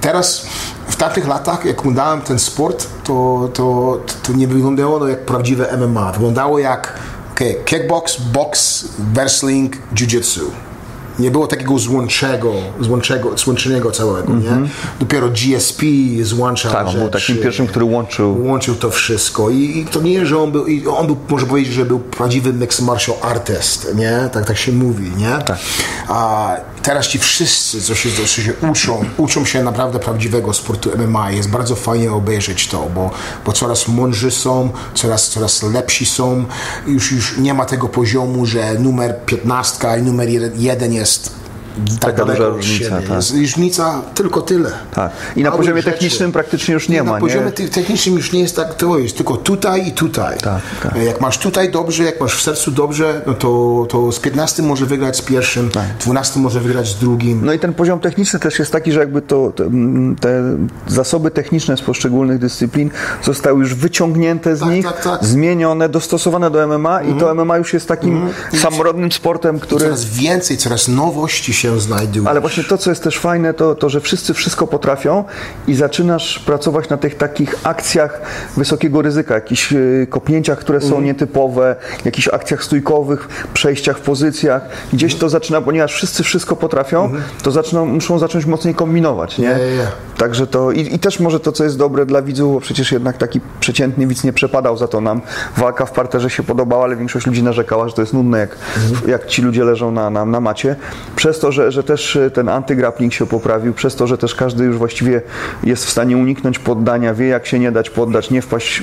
Teraz, w tamtych latach, jak oglądałem ten sport, to, to, to nie wyglądało jak prawdziwe MMA. Wyglądało jak okay, kickbox, box, wrestling, jiu-jitsu. Nie było takiego złączego, złączego, złączonego całego, nie? Dopiero GSP złączał Tak, on był takim pierwszym, który łączył łączył to wszystko I, i to nie, że on był, i on był, może powiedzieć, że był prawdziwy mixed martial artist, nie? Tak, tak się mówi, nie? Tak. A teraz ci wszyscy, co się, co się uczą, uczą się naprawdę prawdziwego sportu MMA. Jest bardzo fajnie obejrzeć to, bo, bo coraz mądrzy są, coraz, coraz lepsi są. Już, już nie ma tego poziomu, że numer 15 i numer 1 jest tak Taka duża różnica, tak. Jest różnica tylko tyle. Tak. I na Małych poziomie rzeczy. technicznym praktycznie już nie I ma, Na poziomie te- technicznym już nie jest tak, to jest tylko tutaj i tutaj. Tak, tak. Jak masz tutaj dobrze, jak masz w sercu dobrze, no to, to z 15 może wygrać z pierwszym, 12 może wygrać z drugim. No i ten poziom techniczny też jest taki, że jakby to, te, mm, te zasoby techniczne z poszczególnych dyscyplin zostały już wyciągnięte z Tak, nich, tak, tak. zmienione, dostosowane do MMA i to MMA już jest takim samorodnym sportem, który... Coraz więcej, coraz nowości się znajduje. Ale właśnie to, co jest też fajne, to, to, że wszyscy wszystko potrafią i zaczynasz pracować na tych takich akcjach wysokiego ryzyka, jakichś y, kopnięciach, które są Mhm. nietypowe, jakichś akcjach stójkowych, przejściach w pozycjach. Gdzieś to zaczyna, ponieważ wszyscy wszystko potrafią, to zaczną, muszą zacząć mocniej kombinować, nie? Ja, ja. Także to i, i też może to, co jest dobre dla widzów, bo przecież jednak taki przeciętny widz nie przepadał za to nam. Walka w parterze się podobała, ale większość ludzi narzekała, że to jest nudne, jak, jak ci ludzie leżą na, na, na macie. Przez to, że, że też y, ten antygrappling się poprawił, przez to, że też każdy już właściwie jest w stanie uniknąć poddania, wie jak się nie dać poddać, nie wpaść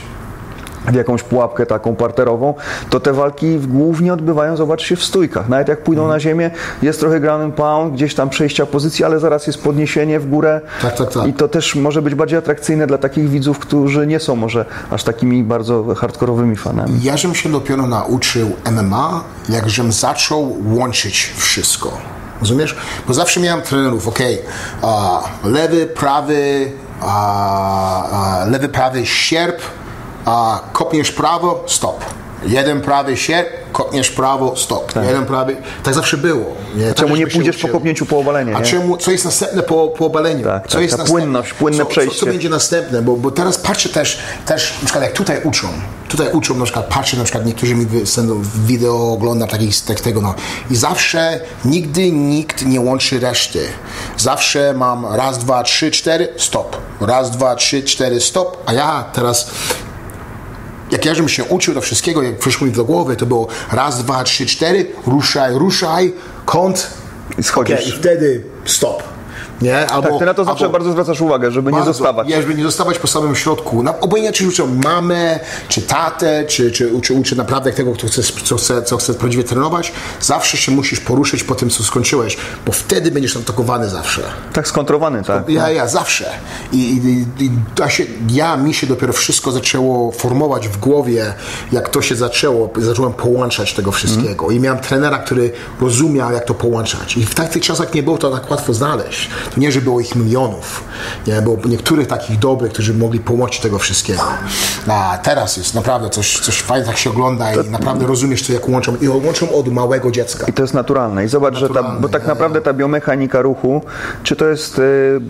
w jakąś pułapkę taką parterową, to te walki głównie odbywają, zobacz się, w stójkach. Nawet jak pójdą na ziemię, jest trochę ground pound, gdzieś tam przejścia pozycji, ale zaraz jest podniesienie w górę. Tak, tak, tak. I to też może być bardziej atrakcyjne dla takich widzów, którzy nie są może aż takimi bardzo hardkorowymi fanami. Ja żem się dopiero nauczył MMA, jak żem zaczął łączyć wszystko. Rozumiesz? Bo zawsze miałem trenerów, ok, lewy, prawy, lewy, prawy sierp, kopniesz prawo, stop. Jeden prawy sierp, kopniesz prawo, stop. Jeden prawy, tak zawsze było. Nie? Tak Czemu nie żeśmy się pójdziesz po kopnięciu po obalenie, A nie? czemu, co jest następne po, po obaleniu? Tak, co tak, jest następne? płynność, płynne co, Co, przejście. co będzie następne? Bo, bo teraz patrzę też, też, na przykład jak tutaj uczą, tutaj uczą, na przykład patrzę, na przykład niektórzy mi są wideo ogląda takich, tak, tego, no. I zawsze, nigdy nikt nie łączy reszty. Zawsze mam raz, dwa, trzy, cztery, stop. Raz, dwa, trzy, cztery, stop. A ja teraz jak ja żebym się uczył do wszystkiego, jak przyszło mi do głowy, to było raz, dwa, trzy, cztery, ruszaj, ruszaj, kąt, I schodzisz. okej, i wtedy stop. Nie? Albo, Tak, ty na to zawsze albo- bardzo zwracasz uwagę, żeby nie bardzo. zostawać. Nie, żeby nie zostawać po samym środku. Na, obojętnie czy uczę mamę, czy tatę, czy, czy uczę, uczę naprawdę tego, kto chce, co, chce, co chce prawdziwie trenować, zawsze się musisz poruszyć po tym, co skończyłeś, bo wtedy będziesz atakowany zawsze. Tak skontrowany, tak. Ja, ja, zawsze. I, i, i ja, się, ja, mi się dopiero wszystko zaczęło formować w głowie, jak to się zaczęło, zacząłem połączać tego wszystkiego. I miałem trenera, który rozumiał, jak to połączać. I w takich czasach nie było to tak łatwo znaleźć. Nie, że było ich milionów. Nie, było niektórych takich dobrych, którzy mogli połączyć tego wszystkiego. A teraz jest naprawdę coś, coś fajnie, tak się ogląda i naprawdę rozumiesz to, jak łączą. I łączą od małego dziecka. I to jest naturalne. I zobacz, że ta, Naturalne, bo tak ja, naprawdę ta biomechanika ruchu, czy to jest y,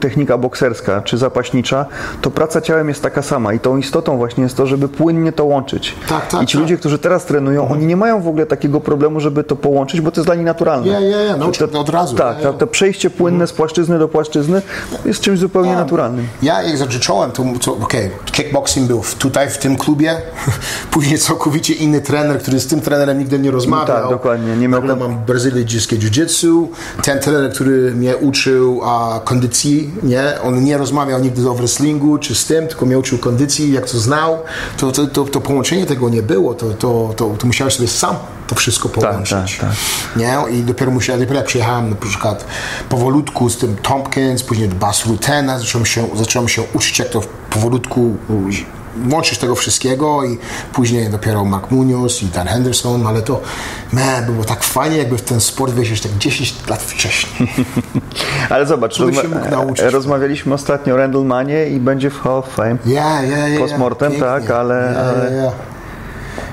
technika bokserska, czy zapaśnicza, to praca ciałem jest taka sama. I tą istotą właśnie jest to, żeby płynnie to łączyć. Tak, tak, I ci tak. ludzie, którzy teraz trenują, oni nie mają w ogóle takiego problemu, żeby to połączyć, bo to jest dla nich naturalne. Ja, ja, ja, od razu. Tak, Ja, ja. to, przejście płynne z płaszczyzny do płaszczyzny jest czymś zupełnie naturalnym. Ja jak zacząłem, to, to okej, kickboxing był tutaj w tym klubie, [LAUGHS] później całkowicie inny trener, który z tym trenerem nigdy nie rozmawiał. tak, dokładnie, nie miał Nagle mam brazylijskie jiu-jitsu, ten trener, który mnie uczył a, kondycji, nie, on nie rozmawiał nigdy o wrestlingu czy z tym, tylko mnie uczył kondycji, jak to znał, to, to, to, to połączenie tego nie było, to, to, to, to musiałeś sobie sam to wszystko połączyć. tak, Nie? I dopiero musiałem, dopiero jak przyjechałem na przykład powolutku z tym Tompkins, później do Bas Rutena, zacząłem się, zacząłem się uczyć, jak to powolutku łączyć tego wszystkiego i później dopiero Mark Munoz i Dan Henderson, ale to man, było tak fajnie, jakby w ten sport wejść tak 10 lat wcześniej. [LAUGHS] Ale zobacz, rozma- mógł nauczyć? rozmawialiśmy ostatnio o Randallmanie i będzie w Hall of Fame. Ja, ja, ja. Postmortem, tak, ale- Ja, ale- ja, ja.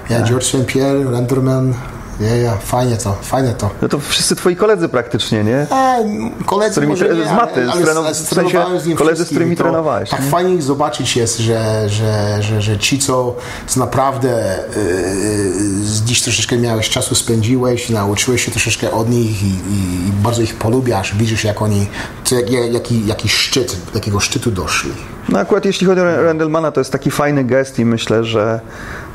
Ja George St. Pierre, Renderman, ja, ja, fajnie to, fajnie to. No to wszyscy twoi koledzy praktycznie, nie? A, koledzy którymi może tre- nie, z maty, ale, z ale, w sensie z koledzy, z którymi to trenowałeś, Tak nie? fajnie ich zobaczyć jest, że, że, że, że ci, co z naprawdę yy, z dziś troszeczkę miałeś czasu, spędziłeś, nauczyłeś się troszeczkę od nich i, i, i bardzo ich polubiasz, widzisz jak oni, co, jak, jaki, jaki szczyt, do jakiego szczytu doszli. No akurat jeśli chodzi o Randallmana, to jest taki fajny gest i myślę, że,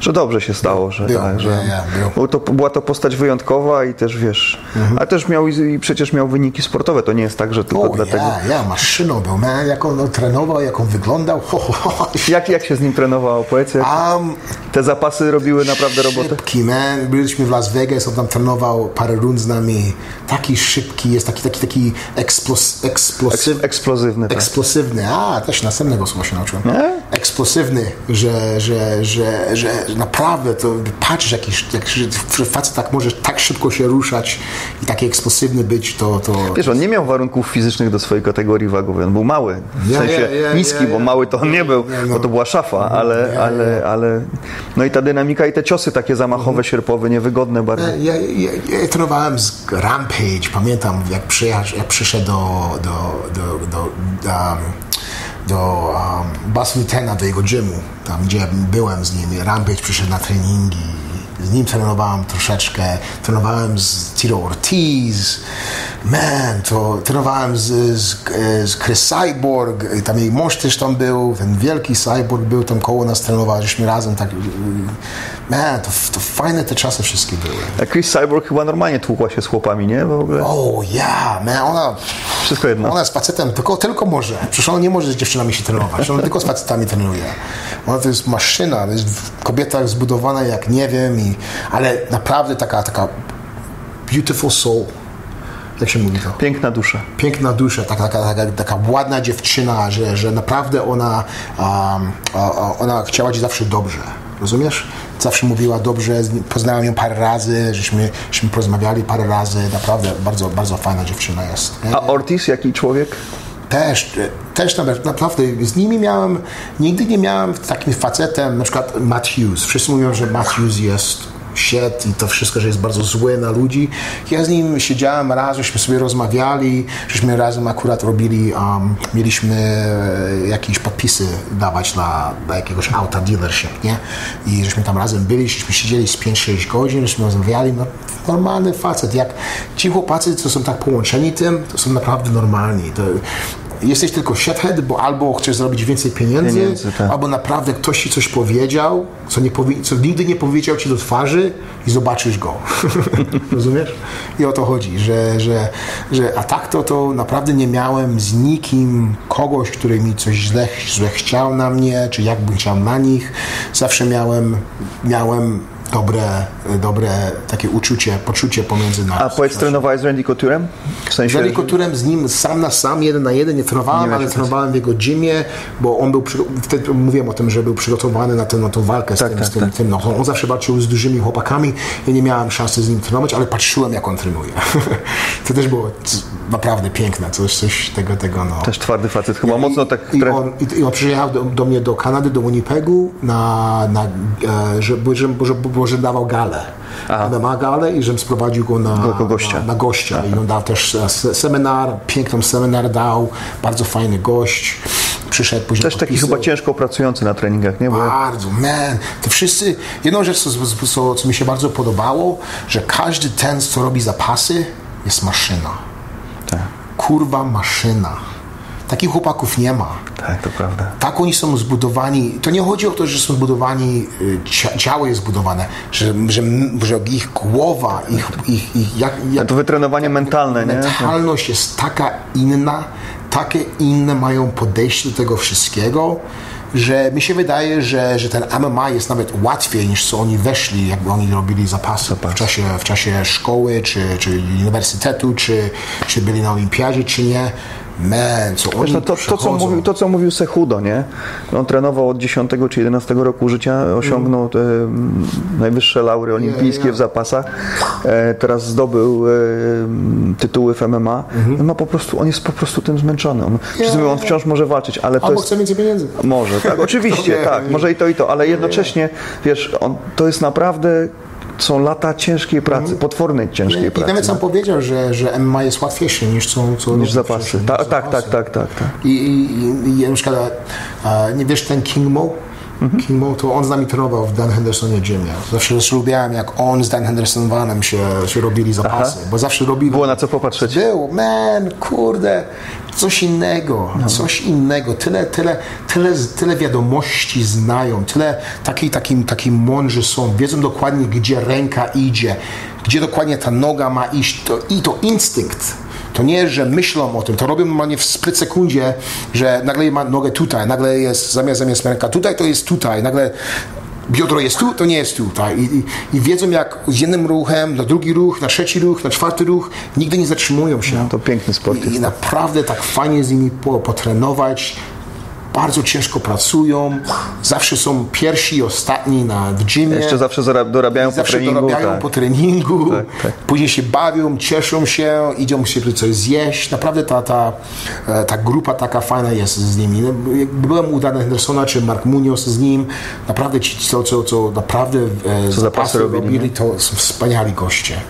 że dobrze się stało, że, Był, tak, że ja, był. to, była to postać wyjątkowa i też wiesz, a też miał i, przecież miał wyniki sportowe, to nie jest tak, że tylko O, dlatego. ja, ja, maszyną był, man, jak on trenował, jak on wyglądał, ho, ho, ho. Jak, jak się z nim trenowało? Powiedz, Um, te zapasy robiły naprawdę robotę? Szybki, man. Byliśmy w Las Vegas, on tam trenował parę rund z nami. Taki szybki jest, taki, taki, taki eksplos, eksplosywny. Eksplozywny, tak. Eksplosywny, a też następnego słowa się nauczyłem. Nie? Eksplosywny, że, że, że, że naprawdę to patrzysz, jakiś, jak, że facet tak może tak szybko się ruszać i taki eksplosywny być, to. to Wiesz, on nie miał warunków fizycznych do swojej kategorii wagowej, on był mały, w sensie niski, bo mały to on nie był, no. bo to była szafa, ale, ale, ale no i ta dynamika i te ciosy takie zamachowe, sierpowe, niewygodne bardzo. Ja, ja, ja, ja trenowałem z Rampage, pamiętam jak, przyjechał, jak przyszedł do, do, do, do, um, do um, Bas Lutena, do jego gymu, tam gdzie byłem z nim. Rampage przyszedł na treningi, z nim trenowałem troszeczkę, trenowałem z Tito Ortiz, man, to trenowałem z, z, z Chris Cyborg, tam jej mąż też tam był, ten wielki Cyborg był tam koło nas trenował, żeśmy razem tak, man, to, to fajne te czasy wszystkie były. A Chris Cyborg chyba normalnie tłukła się z chłopami, nie? W ogóle. Oh yeah, man, ona Wszystko jedno. Ona jest facetem, tylko, tylko może. Przecież ona nie może z dziewczynami się trenować. Ona tylko z facetami trenuje. Ona to jest maszyna, to jest kobieta zbudowana jak nie wiem, i, ale naprawdę taka, taka beautiful soul. Jak się mówi to? Piękna dusza. piękna dusza, taka, taka, taka, taka ładna dziewczyna, że, że naprawdę ona, um, ona chciała ci zawsze dobrze. Rozumiesz? Zawsze mówiła dobrze, poznałem ją parę razy, żeśmy, żeśmy porozmawiali parę razy, naprawdę bardzo, bardzo fajna dziewczyna jest. A Ortiz, jaki człowiek? Też, też naprawdę z nimi miałem, nigdy nie miałem takim facetem, na przykład Matt Hughes. Wszyscy mówią, że Matt Hughes jest shit i to wszystko, że jest bardzo zły na ludzi. Ja z nim siedziałem raz, żeśmy sobie rozmawiali, żeśmy razem akurat robili, um, mieliśmy e, jakieś podpisy dawać dla, dla jakiegoś auta dealership, nie? I żeśmy tam razem byli, żeśmy siedzieli z 5-6 godzin, żeśmy rozmawiali, no normalny facet, jak ci chłopacy, co są tak połączeni tym, to są naprawdę normalni. To, jesteś tylko shithead, bo albo chcesz zrobić więcej pieniędzy, Pieniędzy, tak. albo naprawdę ktoś ci coś powiedział, co, nie co nigdy nie powiedział ci do twarzy i zobaczysz go. [LAUGHS] Rozumiesz? I o to chodzi, że, że, że a tak to, to naprawdę nie miałem z nikim kogoś, który mi coś źle, źle chciał na mnie, czy jakbym chciał na nich. Zawsze miałem, miałem dobre, dobre takie uczucie, poczucie pomiędzy nami. A powiedz, trenowałeś z Randy Couturem? W sensie... Z Couturem z nim sam na sam, jeden na jeden nie trenowałem, Nie ale trenowałem w jego gymie, bo on był, wtedy mówiłem o tym, że był przygotowany na, tę na tą walkę z Tak, tym, tak, z tym, tak. tym no, on zawsze walczył z dużymi chłopakami, ja nie miałem szansy z nim trenować, ale patrzyłem jak on trenuje. [LAUGHS] to też było naprawdę piękne, coś, coś tego, tego no. Też twardy facet, chyba mocno tak... I on, i, I on przyjechał do, do mnie do Kanady, do Winnipegu, na, na, e, żeby, żeby, żeby, bo, że dawał galę. On ma galę i żebym sprowadził go na, Jako gościa. na, na gościa. I on dał też e, se- seminar, piękną seminar dał, bardzo fajny gość. Przyszedł później Też taki chyba ciężko pracujący na treningach, nie? Bo Bardzo, man. To wszyscy. Jedną rzecz, co, co, co mi się bardzo podobało, że każdy ten, co robi zapasy, jest maszyna. tak, Kurwa maszyna. Takich chłopaków nie ma. tak, to prawda. Tak oni są zbudowani. To nie chodzi o to, że są zbudowani, y, cia- ciało jest zbudowane, że, że, że ich głowa, ich, ich, ich jak, jak To wytrenowanie mentalne, nie? mentalność jest taka inna, takie inne mają podejście do tego wszystkiego, że mi się wydaje, że, że ten MMA jest nawet łatwiej niż co oni weszli, jakby oni robili zapasy w czasie, w czasie szkoły, czy, czy uniwersytetu, czy, czy byli na olimpiadzie, czy nie. Man, co oni Wiesz, no to, to, co mówił, to, co mówił Sehudo, nie? On trenował od 10 czy 11 roku życia, osiągnął te mm, najwyższe laury olimpijskie w zapasach. E, teraz zdobył e, tytuły w MMA. Mhm. On, ma po prostu, on jest po prostu tym zmęczony. On, mówią, on wciąż może walczyć, ale to Albo jest... chce więcej pieniędzy. Może, tak, [LAUGHS] oczywiście, tak, może i to, i to, ale jednocześnie, wiesz, on, to jest naprawdę, są lata ciężkiej pracy, potwornej ciężkiej I pracy. nawet sam powiedział, że, że MMA jest łatwiejsze niż co, co Niż zapasy. Ta, niż tak, tak, zapasy. tak, tak, tak. I, i, i, i na przykład, e, nie wiesz, ten King Mo? Mhm. King Mo, to on z nami trenował w Dan Hendersonie gymie. Zawsze lubiałem, jak on z Dan Hendersonem się, się robili zapasy, bo zawsze robili... Było na co popatrzeć. Było, man, kurde, coś innego, No. coś innego. Tyle, tyle, tyle, tyle wiadomości znają, tyle taki, takim, takim mądrzy są, wiedzą dokładnie, gdzie ręka idzie, gdzie dokładnie ta noga ma iść. To, I to instynkt. To nie, że myślą o tym, to robią normalnie w spryt sekundzie, że nagle ma nogę tutaj, nagle jest zamiast, zamiast ręka tutaj, to jest tutaj, nagle biodro jest tu, to nie jest tutaj. I, i, I wiedzą jak z jednym ruchem, na drugi ruch, na trzeci ruch, na czwarty ruch, nigdy nie zatrzymują się. No, to piękny sport I. I naprawdę tak fajnie z nimi po, potrenować. Bardzo ciężko pracują, zawsze są pierwsi i ostatni na, w gymie. Jeszcze zawsze dorabiają po Zawsze treningu. dorabiają tak. po treningu, Tak, tak. później się bawią, cieszą się, idą sobie coś zjeść. Naprawdę ta, ta, e, ta grupa taka fajna jest z nimi. No, Byłem u Dana Hendersona czy Mark Munoz z nim. Naprawdę ci, co, co, co naprawdę e, Co zapasy robili, to są wspaniali goście.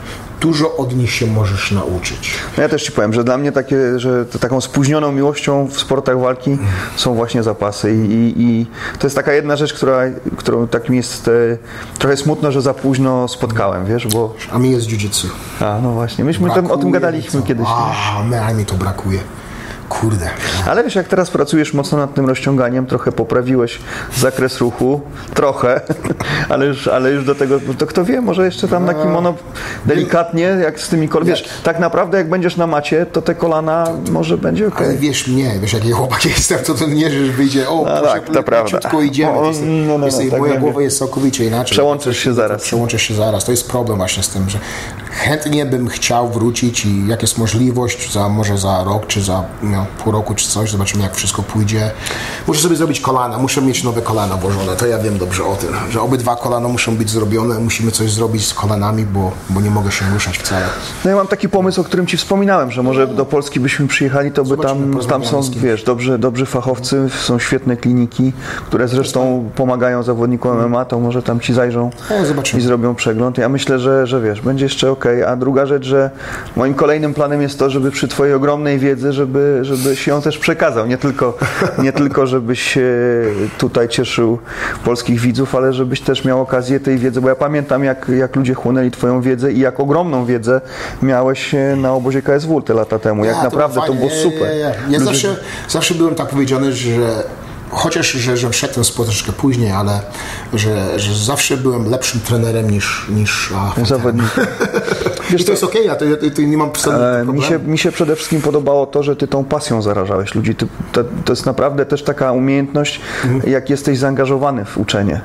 Dużo od nich się możesz nauczyć. No ja też ci powiem, że dla mnie takie, że taką spóźnioną miłością w sportach walki są właśnie zapasy i, i, to jest taka jedna rzecz, która, którą tak mi jest e, trochę smutno, że za późno spotkałem, wiesz, bo A mi jest jiu-jitsu. a, no właśnie, myśmy tam, o tym Brakuje gadaliśmy kiedyś. A, a mi to brakuje. Kurde. Ale wiesz, jak teraz pracujesz mocno nad tym rozciąganiem, trochę poprawiłeś zakres ruchu, trochę, [LAUGHS] ale już, ale już do tego, to kto wie, może jeszcze tam na kimono delikatnie, jak z tymi kolana. Wiesz, tak naprawdę jak będziesz na macie, to te kolana może będzie ok. Ale wiesz mnie, wiesz jaki chłopak jestem, to to nie, że wyjdzie, o, No tak, to prawda. Idziemy. O, no, no, no, jest- tak moja głowa jest całkowicie inaczej. Przełączysz się zaraz. Przełączysz się zaraz. To jest problem właśnie z tym, że chętnie bym chciał wrócić i jak jest możliwość, za, może za rok, czy za no, pół roku, czy coś, zobaczymy jak wszystko pójdzie. Muszę sobie zrobić kolana, muszę mieć nowe kolana włożone, to ja wiem dobrze o tym, że obydwa kolana muszą być zrobione, musimy coś zrobić z kolanami, bo, bo nie mogę się ruszać wcale. No ja mam taki pomysł, o którym Ci wspominałem, że może do Polski byśmy przyjechali, to by Zobaczymy, tam, tam są, wiesz, dobrzy, dobrzy fachowcy, są świetne kliniki, które zresztą pomagają zawodnikom MMA, to może tam Ci zajrzą No, i zrobią przegląd. Ja myślę, że, że wiesz, będzie jeszcze ok. A druga rzecz, że moim kolejnym planem jest to, żeby przy Twojej ogromnej wiedzy, żeby, żebyś ją też przekazał. Nie tylko, nie tylko żebyś się tutaj cieszył polskich widzów, ale żebyś też miał okazję tej wiedzy, bo ja pamiętam, jak, jak ludzie chłonęli Twoją wiedzę i jak ogromną wiedzę miałeś e, na obozie KSW te lata temu. Jak Ja, naprawdę to było ja, ja, super. Ja, ja. ja Ludzie- zawsze, zawsze byłem tak powiedziany, że chociaż, że, że wszedł ten sport troszkę później, ale że, że zawsze byłem lepszym trenerem niż, niż a, Zawodnik. [LAUGHS] I to jest okej, ja to, ja to nie mam E. Mi się, mi się przede wszystkim podobało to, że ty tą pasją zarażałeś ludzi. Ty, to, to jest naprawdę też taka umiejętność, jak jesteś zaangażowany w uczenie.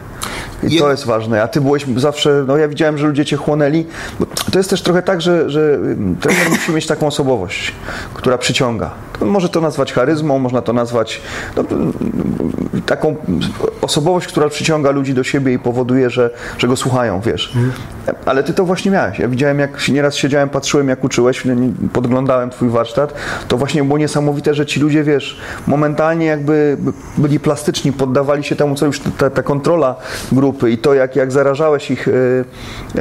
I Je- to jest ważne. A ty byłeś zawsze, no ja widziałem, że ludzie cię chłonęli. Bo to jest też trochę tak, że, że trener musi mieć taką osobowość, która przyciąga. Może to nazwać charyzmą, można to nazwać no, taką osobowość, która przyciąga ludzi do siebie i powoduje, że, że go słuchają, wiesz. Ale ty to właśnie miałeś. Ja widziałem, jak nieraz siedziałem, patrzyłem, jak uczyłeś, podglądałem twój warsztat. To właśnie było niesamowite, że ci ludzie, wiesz, momentalnie jakby byli plastyczni, poddawali się temu, co już ta, ta kontrola grupy i to, jak, jak zarażałeś ich, e,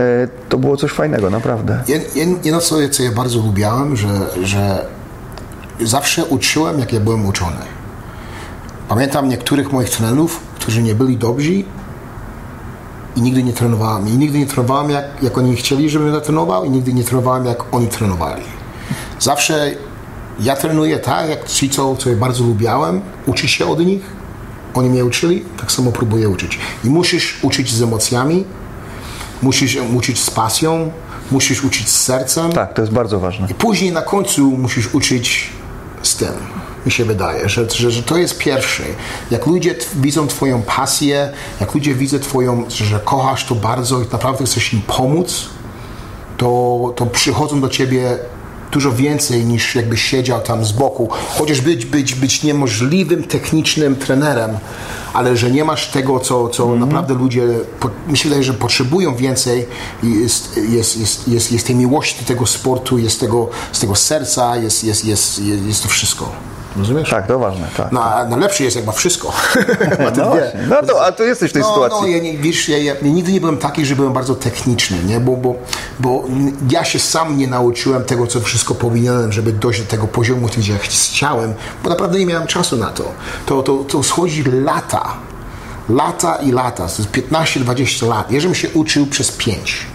e, to było coś fajnego, naprawdę. Jed- jed- Jedno, co ja bardzo lubiałem, że, że zawsze uczyłem, jak ja byłem uczony. Pamiętam niektórych moich trenerów, którzy nie byli dobrzy i nigdy nie trenowałem. I nigdy nie trenowałem, jak, jak oni chcieli, żebym ja trenował i nigdy nie trenowałem, jak oni trenowali. Zawsze ja trenuję tak, jak ci, co, co ja bardzo lubiałem, uczyć się od nich, oni mnie uczyli, tak samo próbuję uczyć. I musisz uczyć z emocjami, musisz uczyć z pasją, musisz uczyć z sercem. Tak, to jest bardzo ważne. I później na końcu musisz uczyć z tym. Mi się wydaje, że, że, że to jest pierwsze. Jak ludzie widzą Twoją pasję, jak ludzie widzą Twoją, że, kochasz to bardzo i naprawdę chcesz im pomóc, to, to przychodzą do Ciebie dużo więcej niż jakbyś siedział tam z boku. Chociaż być, być, być niemożliwym technicznym trenerem, ale że nie masz tego, co, co naprawdę ludzie, po, wydaje, że potrzebują więcej i jest, jest, jest, jest, jest tej miłości do tego sportu, jest tego, z tego serca, jest, jest, jest, jest, jest to wszystko. Rozumiesz? Tak, to ważne, tak. No, a najlepszy jest jak [LAUGHS] ma wszystko. ma No, właśnie. no to, a tu jesteś w tej No, sytuacji. no ja, nie, wiesz, ja, ja, ja nigdy nie byłem taki, że byłem bardzo techniczny, nie? Bo, bo, bo ja się sam nie nauczyłem tego, co wszystko powinienem, żeby dojść do tego poziomu, gdzie ja chciałem, bo naprawdę nie miałem czasu na to. To, to, to schodzi lata. Lata i lata, to jest 15-20 lat. Ja żebym się uczył przez 5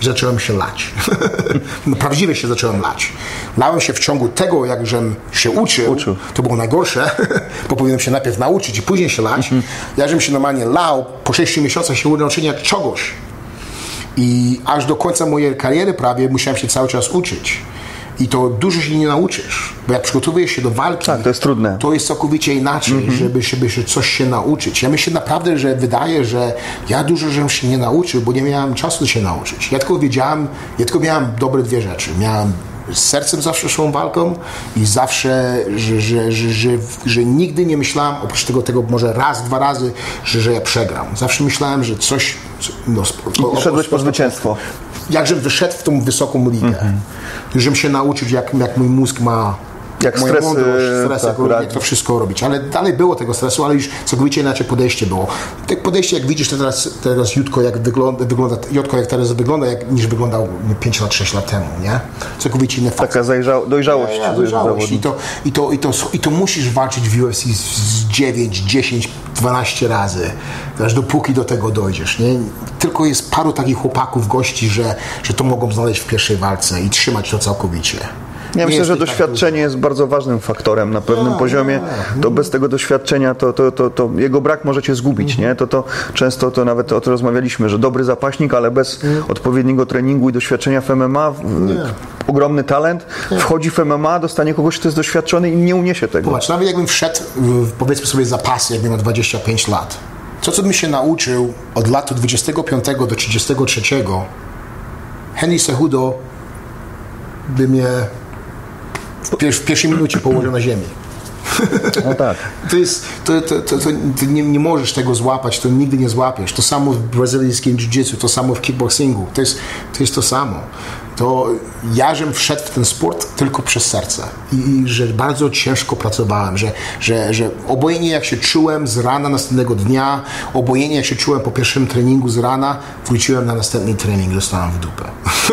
zacząłem się lać. [LAUGHS] no, prawdziwie się zacząłem lać. Lałem się w ciągu tego, jak żem się uczył. Uczył. To było najgorsze, [LAUGHS] bo powinienem się najpierw nauczyć i później się lać. Ja żem się normalnie lał, po 6 miesiącach się nauczyłem czegoś. I aż do końca mojej kariery prawie musiałem się cały czas uczyć. I to dużo się nie nauczysz, bo jak przygotowujesz się do walki, Tak, to jest trudne. to jest całkowicie inaczej, żeby, żeby się coś się nauczyć. Ja myślę naprawdę, że wydaje, że ja dużo żem się nie nauczył, bo nie miałem czasu się nauczyć. Ja tylko wiedziałem, ja tylko miałem dobre dwie rzeczy. Miałem z sercem zawsze szłą walką i zawsze, że, że, że, że, nigdy nie myślałem, oprócz tego, tego może raz, dwa razy, że, że ja przegram. Zawsze myślałem, że coś... co- No, o- Szedłeś po zwycięstwo. jakżem wyszedł w tą wysoką ligę. Żebym się nauczył, jak, jak mój mózg ma Jak moją stres, mądrość, e, stres, tak, jak, to wszystko robić. Ale dalej było tego stresu, ale już całkowicie inaczej podejście było. Tak podejście, jak widzisz teraz, teraz Jutko, jak wygląda, wygląda Jutko, jak teraz wygląda, jak, niż wyglądał 5 lat, 6 lat temu, nie? Całkowicie inny facet. Taka zajrzał, dojrzałość. Ja, dojrzałość. I, to, i, to, i, to, I to musisz walczyć w UFC z, z 9, 10, 12 razy, aż dopóki do tego dojdziesz. Nie? Tylko jest paru takich chłopaków, gości, że, że to mogą znaleźć w pierwszej walce i trzymać to całkowicie. Ja myślę, że tak doświadczenie jest bardzo ważnym faktorem na pewnym Ja, poziomie. ja, To bez tego doświadczenia, to, to, to, to jego brak może cię zgubić, nie? To, to często to nawet o tym rozmawialiśmy, że dobry zapaśnik, ale bez odpowiedniego treningu i doświadczenia w MMA, ogromny talent, wchodzi w MMA, dostanie kogoś, kto jest doświadczony i nie uniesie tego. Zobacz, nawet jakbym wszedł, powiedzmy sobie, zapasy, jak miał 25 lat, to co bym się nauczył od latu 25 do 33, Henry Cejudo by mnie w, pier- w pierwszej minucie położył na ziemi. No tak. To jest, to, to, to, to ty nie, nie możesz tego złapać, to nigdy nie złapiesz. To samo w brazylijskim jiu-jitsu, to samo w kickboxingu. To jest to, jest to samo. To ja, żem wszedł w ten sport tylko przez serce i, i że bardzo ciężko pracowałem, że, że, że obojętnie jak się czułem z rana następnego dnia, obojętnie jak się czułem po pierwszym treningu z rana, wróciłem na następny trening, dostałem w dupę.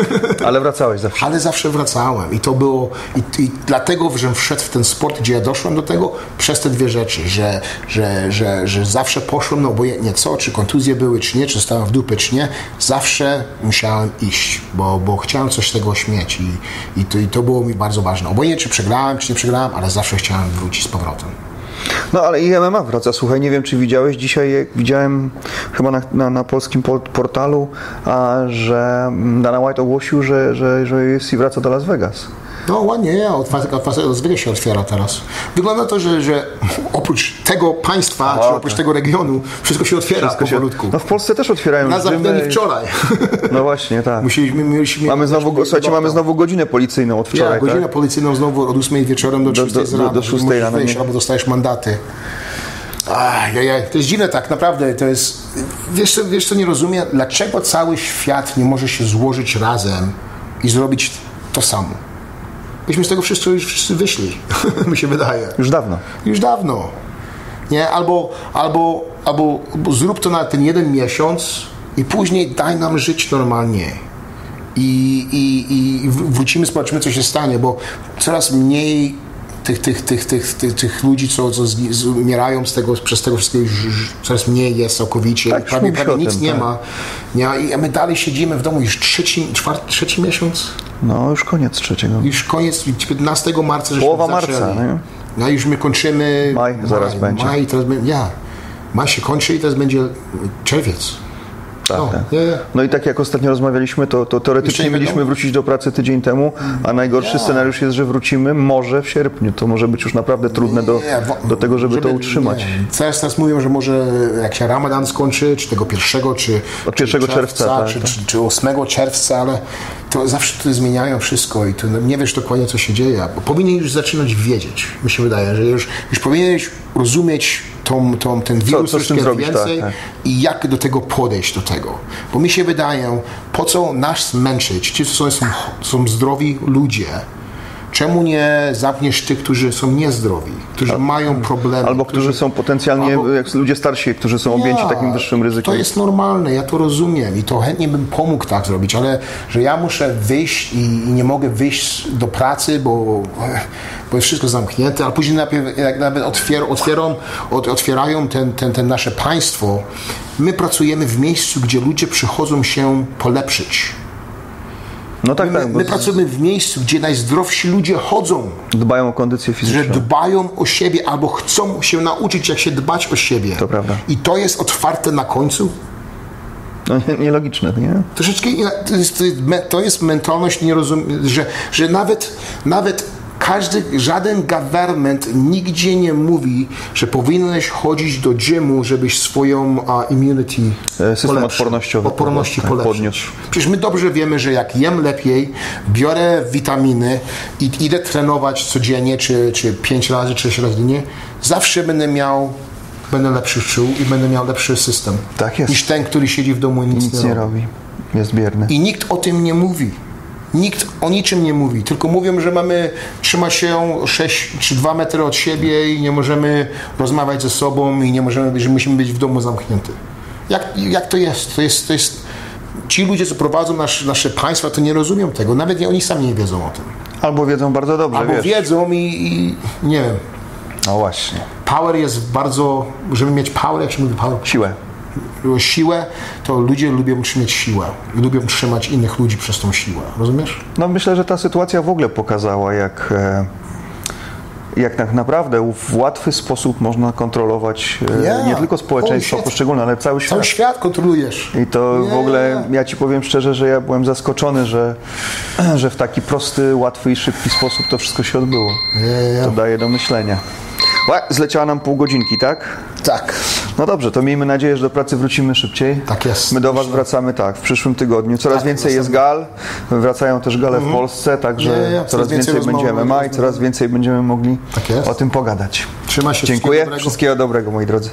[LAUGHS] Ale wracałeś zawsze. Ale zawsze wracałem i to było, i, i dlatego, że wszedł w ten sport, gdzie ja doszłem do tego, przez te dwie rzeczy, że, że, że, że zawsze poszłem, no obojętnie co, czy kontuzje były, czy nie, czy stałem w dupę, czy nie, zawsze musiałem iść, bo, bo chciałem coś z tego śmieć i, i, to, i to było mi bardzo ważne. Obojętnie, czy przegrałem, czy nie przegrałem, ale zawsze chciałem wrócić z powrotem. No ale i MMA wraca. Słuchaj, nie wiem czy widziałeś dzisiaj, widziałem chyba na, na, na polskim po- portalu, a, że Dana White ogłosił, że, że, że UFC wraca do Las Vegas. No ładnie, ja, od się otwiera teraz. Wygląda to, że, że oprócz tego państwa, czy oprócz tego regionu, wszystko się otwiera Wszystko się- powolutku. No w Polsce też otwierają gymy zamknęli i- wczoraj. [LAUGHS] No właśnie, tak. Musieliśmy, mieliśmy Mamy znowu, słuchajcie, mamy znowu godzinę policyjną od Ja, wczoraj, godzinę tak? policyjną znowu od 8 wieczorem do 6 do- z do- do że 6 możesz rano, Wyjść, albo dostajesz mandaty. Ach, ja, ja, to jest dziwne tak, naprawdę. To jest, wiesz, co, wiesz co nie rozumiem? Dlaczego cały świat nie może się złożyć razem i zrobić to samo? Myśmy z tego wszyscy już wszyscy wyszli, [LAUGHS] mi się wydaje. Już dawno. Już dawno. Nie? Albo, albo, albo, albo zrób to na ten jeden miesiąc i później daj nam żyć normalnie. I, i, i wr- wrócimy, zobaczymy, co się stanie, bo coraz mniej tych, tych, tych, tych, tych, tych ludzi, co, co z- umierają z tego, przez tego wszystkiego, coraz mniej jest całkowicie. Tak, prawie, prawie nic tym, nie tak. ma. Nie? I my dalej siedzimy w domu już trzeci, czwarty, trzeci miesiąc. No już koniec trzeciego. Już koniec, 15 marca. Połowa marca, nie? No już my kończymy. Maj zaraz będzie. Maj, teraz. Ja. Maj się kończy i teraz będzie czerwiec. Tak, No, nie. No i tak jak ostatnio rozmawialiśmy, to, to teoretycznie nie mieliśmy wrócić do pracy tydzień temu, a najgorszy scenariusz jest, że wrócimy może w sierpniu. To może być już naprawdę trudne do, do tego, żeby, to utrzymać. Teraz, teraz mówią, że może jak się Ramadan skończy, czy tego pierwszego, czy Od czy 1 czerwca, tak, czy, tak. Czy, czy 8 czerwca, ale to zawsze to zmieniają wszystko i to nie wiesz dokładnie, co się dzieje. Bo powinien już zaczynać wiedzieć, mi się wydaje, że już, już powinieneś rozumieć tą, tą, ten wirus co tym troszkę zrobić, więcej tak, tak. i jak do tego podejść do tego. Bo mi się wydaje, po co nas męczyć, ci, co są, są zdrowi ludzie, Czemu nie zamkniesz tych, którzy są niezdrowi, którzy mają problemy? Albo którzy są potencjalnie, Albo- jak ludzie starsi, którzy są objęci Ja, takim wyższym ryzykiem. To jest normalne, ja to rozumiem i to chętnie bym pomógł tak zrobić, ale że ja muszę wyjść i, i nie mogę wyjść do pracy, bo, bo jest wszystko zamknięte, a później najpierw, jak nawet otwier, otwieram, ot, otwierają ten, ten, ten nasze państwo, my pracujemy w miejscu, gdzie ludzie przychodzą się polepszyć. No tak, My, tak, my pracujemy w miejscu, gdzie najzdrowsi ludzie chodzą, dbają o kondycję że fizyczną. dbają o siebie albo chcą się nauczyć, jak się dbać o siebie. To prawda. I to jest otwarte na końcu. No, nie- nielogiczne, nie? Troszeczkę to jest, to jest, me- to jest mentalność, nie rozum, że, że nawet, nawet każdy, żaden government nigdzie nie mówi, że powinieneś chodzić do gymu, żebyś swoją a, immunity E, system polepszył. odpornościowy odporności tak, podniósł. Przecież my dobrze wiemy, że jak jem lepiej, biorę witaminy i idę trenować codziennie, czy, czy pięć razy, czy sześć razy dziennie, zawsze będę miał będę lepszy czuł i będę miał lepszy system Tak jest. niż ten, który siedzi w domu i nic, Nic nie nie robi. robi. Jest bierny. I nikt o tym nie mówi. Nikt o niczym nie mówi, tylko mówią, że mamy trzymać się 6 czy 2 metry od siebie i nie możemy rozmawiać ze sobą i nie możemy, że musimy być w domu zamknięty. Jak, jak to jest? To jest, to jest ci ludzie, co prowadzą nasz, nasze państwa, to nie rozumią tego. Nawet nie, oni sami nie wiedzą o tym. Albo wiedzą bardzo dobrze, Albo wiesz. wiedzą i, i nie wiem. No właśnie. Power jest bardzo, żeby mieć power, jak się mówi power? Siłę. Siłę, to ludzie lubią trzymać siłę. Lubią trzymać innych ludzi przez tą siłę. Rozumiesz? No myślę, że ta sytuacja w ogóle pokazała, jak, e, jak tak naprawdę w łatwy sposób można kontrolować e, nie tylko społeczeństwo świat. poszczególne, ale cały świat. Cały świat kontrolujesz. I to w ogóle, ja Ci powiem szczerze, że ja byłem zaskoczony, że, że w taki prosty, łatwy i szybki sposób to wszystko się odbyło. To daje do myślenia. Łe, Zleciała nam pół godzinki, tak? Tak. No dobrze, to miejmy nadzieję, że do pracy wrócimy szybciej. Tak jest. My do Was wracamy tak, w przyszłym tygodniu. Coraz Tak, więcej jest gal, wracają też gale w Polsce, także coraz więcej więcej będzie rozmowy, MMA i coraz więcej będziemy mogli Tak o tym pogadać. Trzymaj się. Dziękuję, dobrego. wszystkiego dobrego moi drodzy.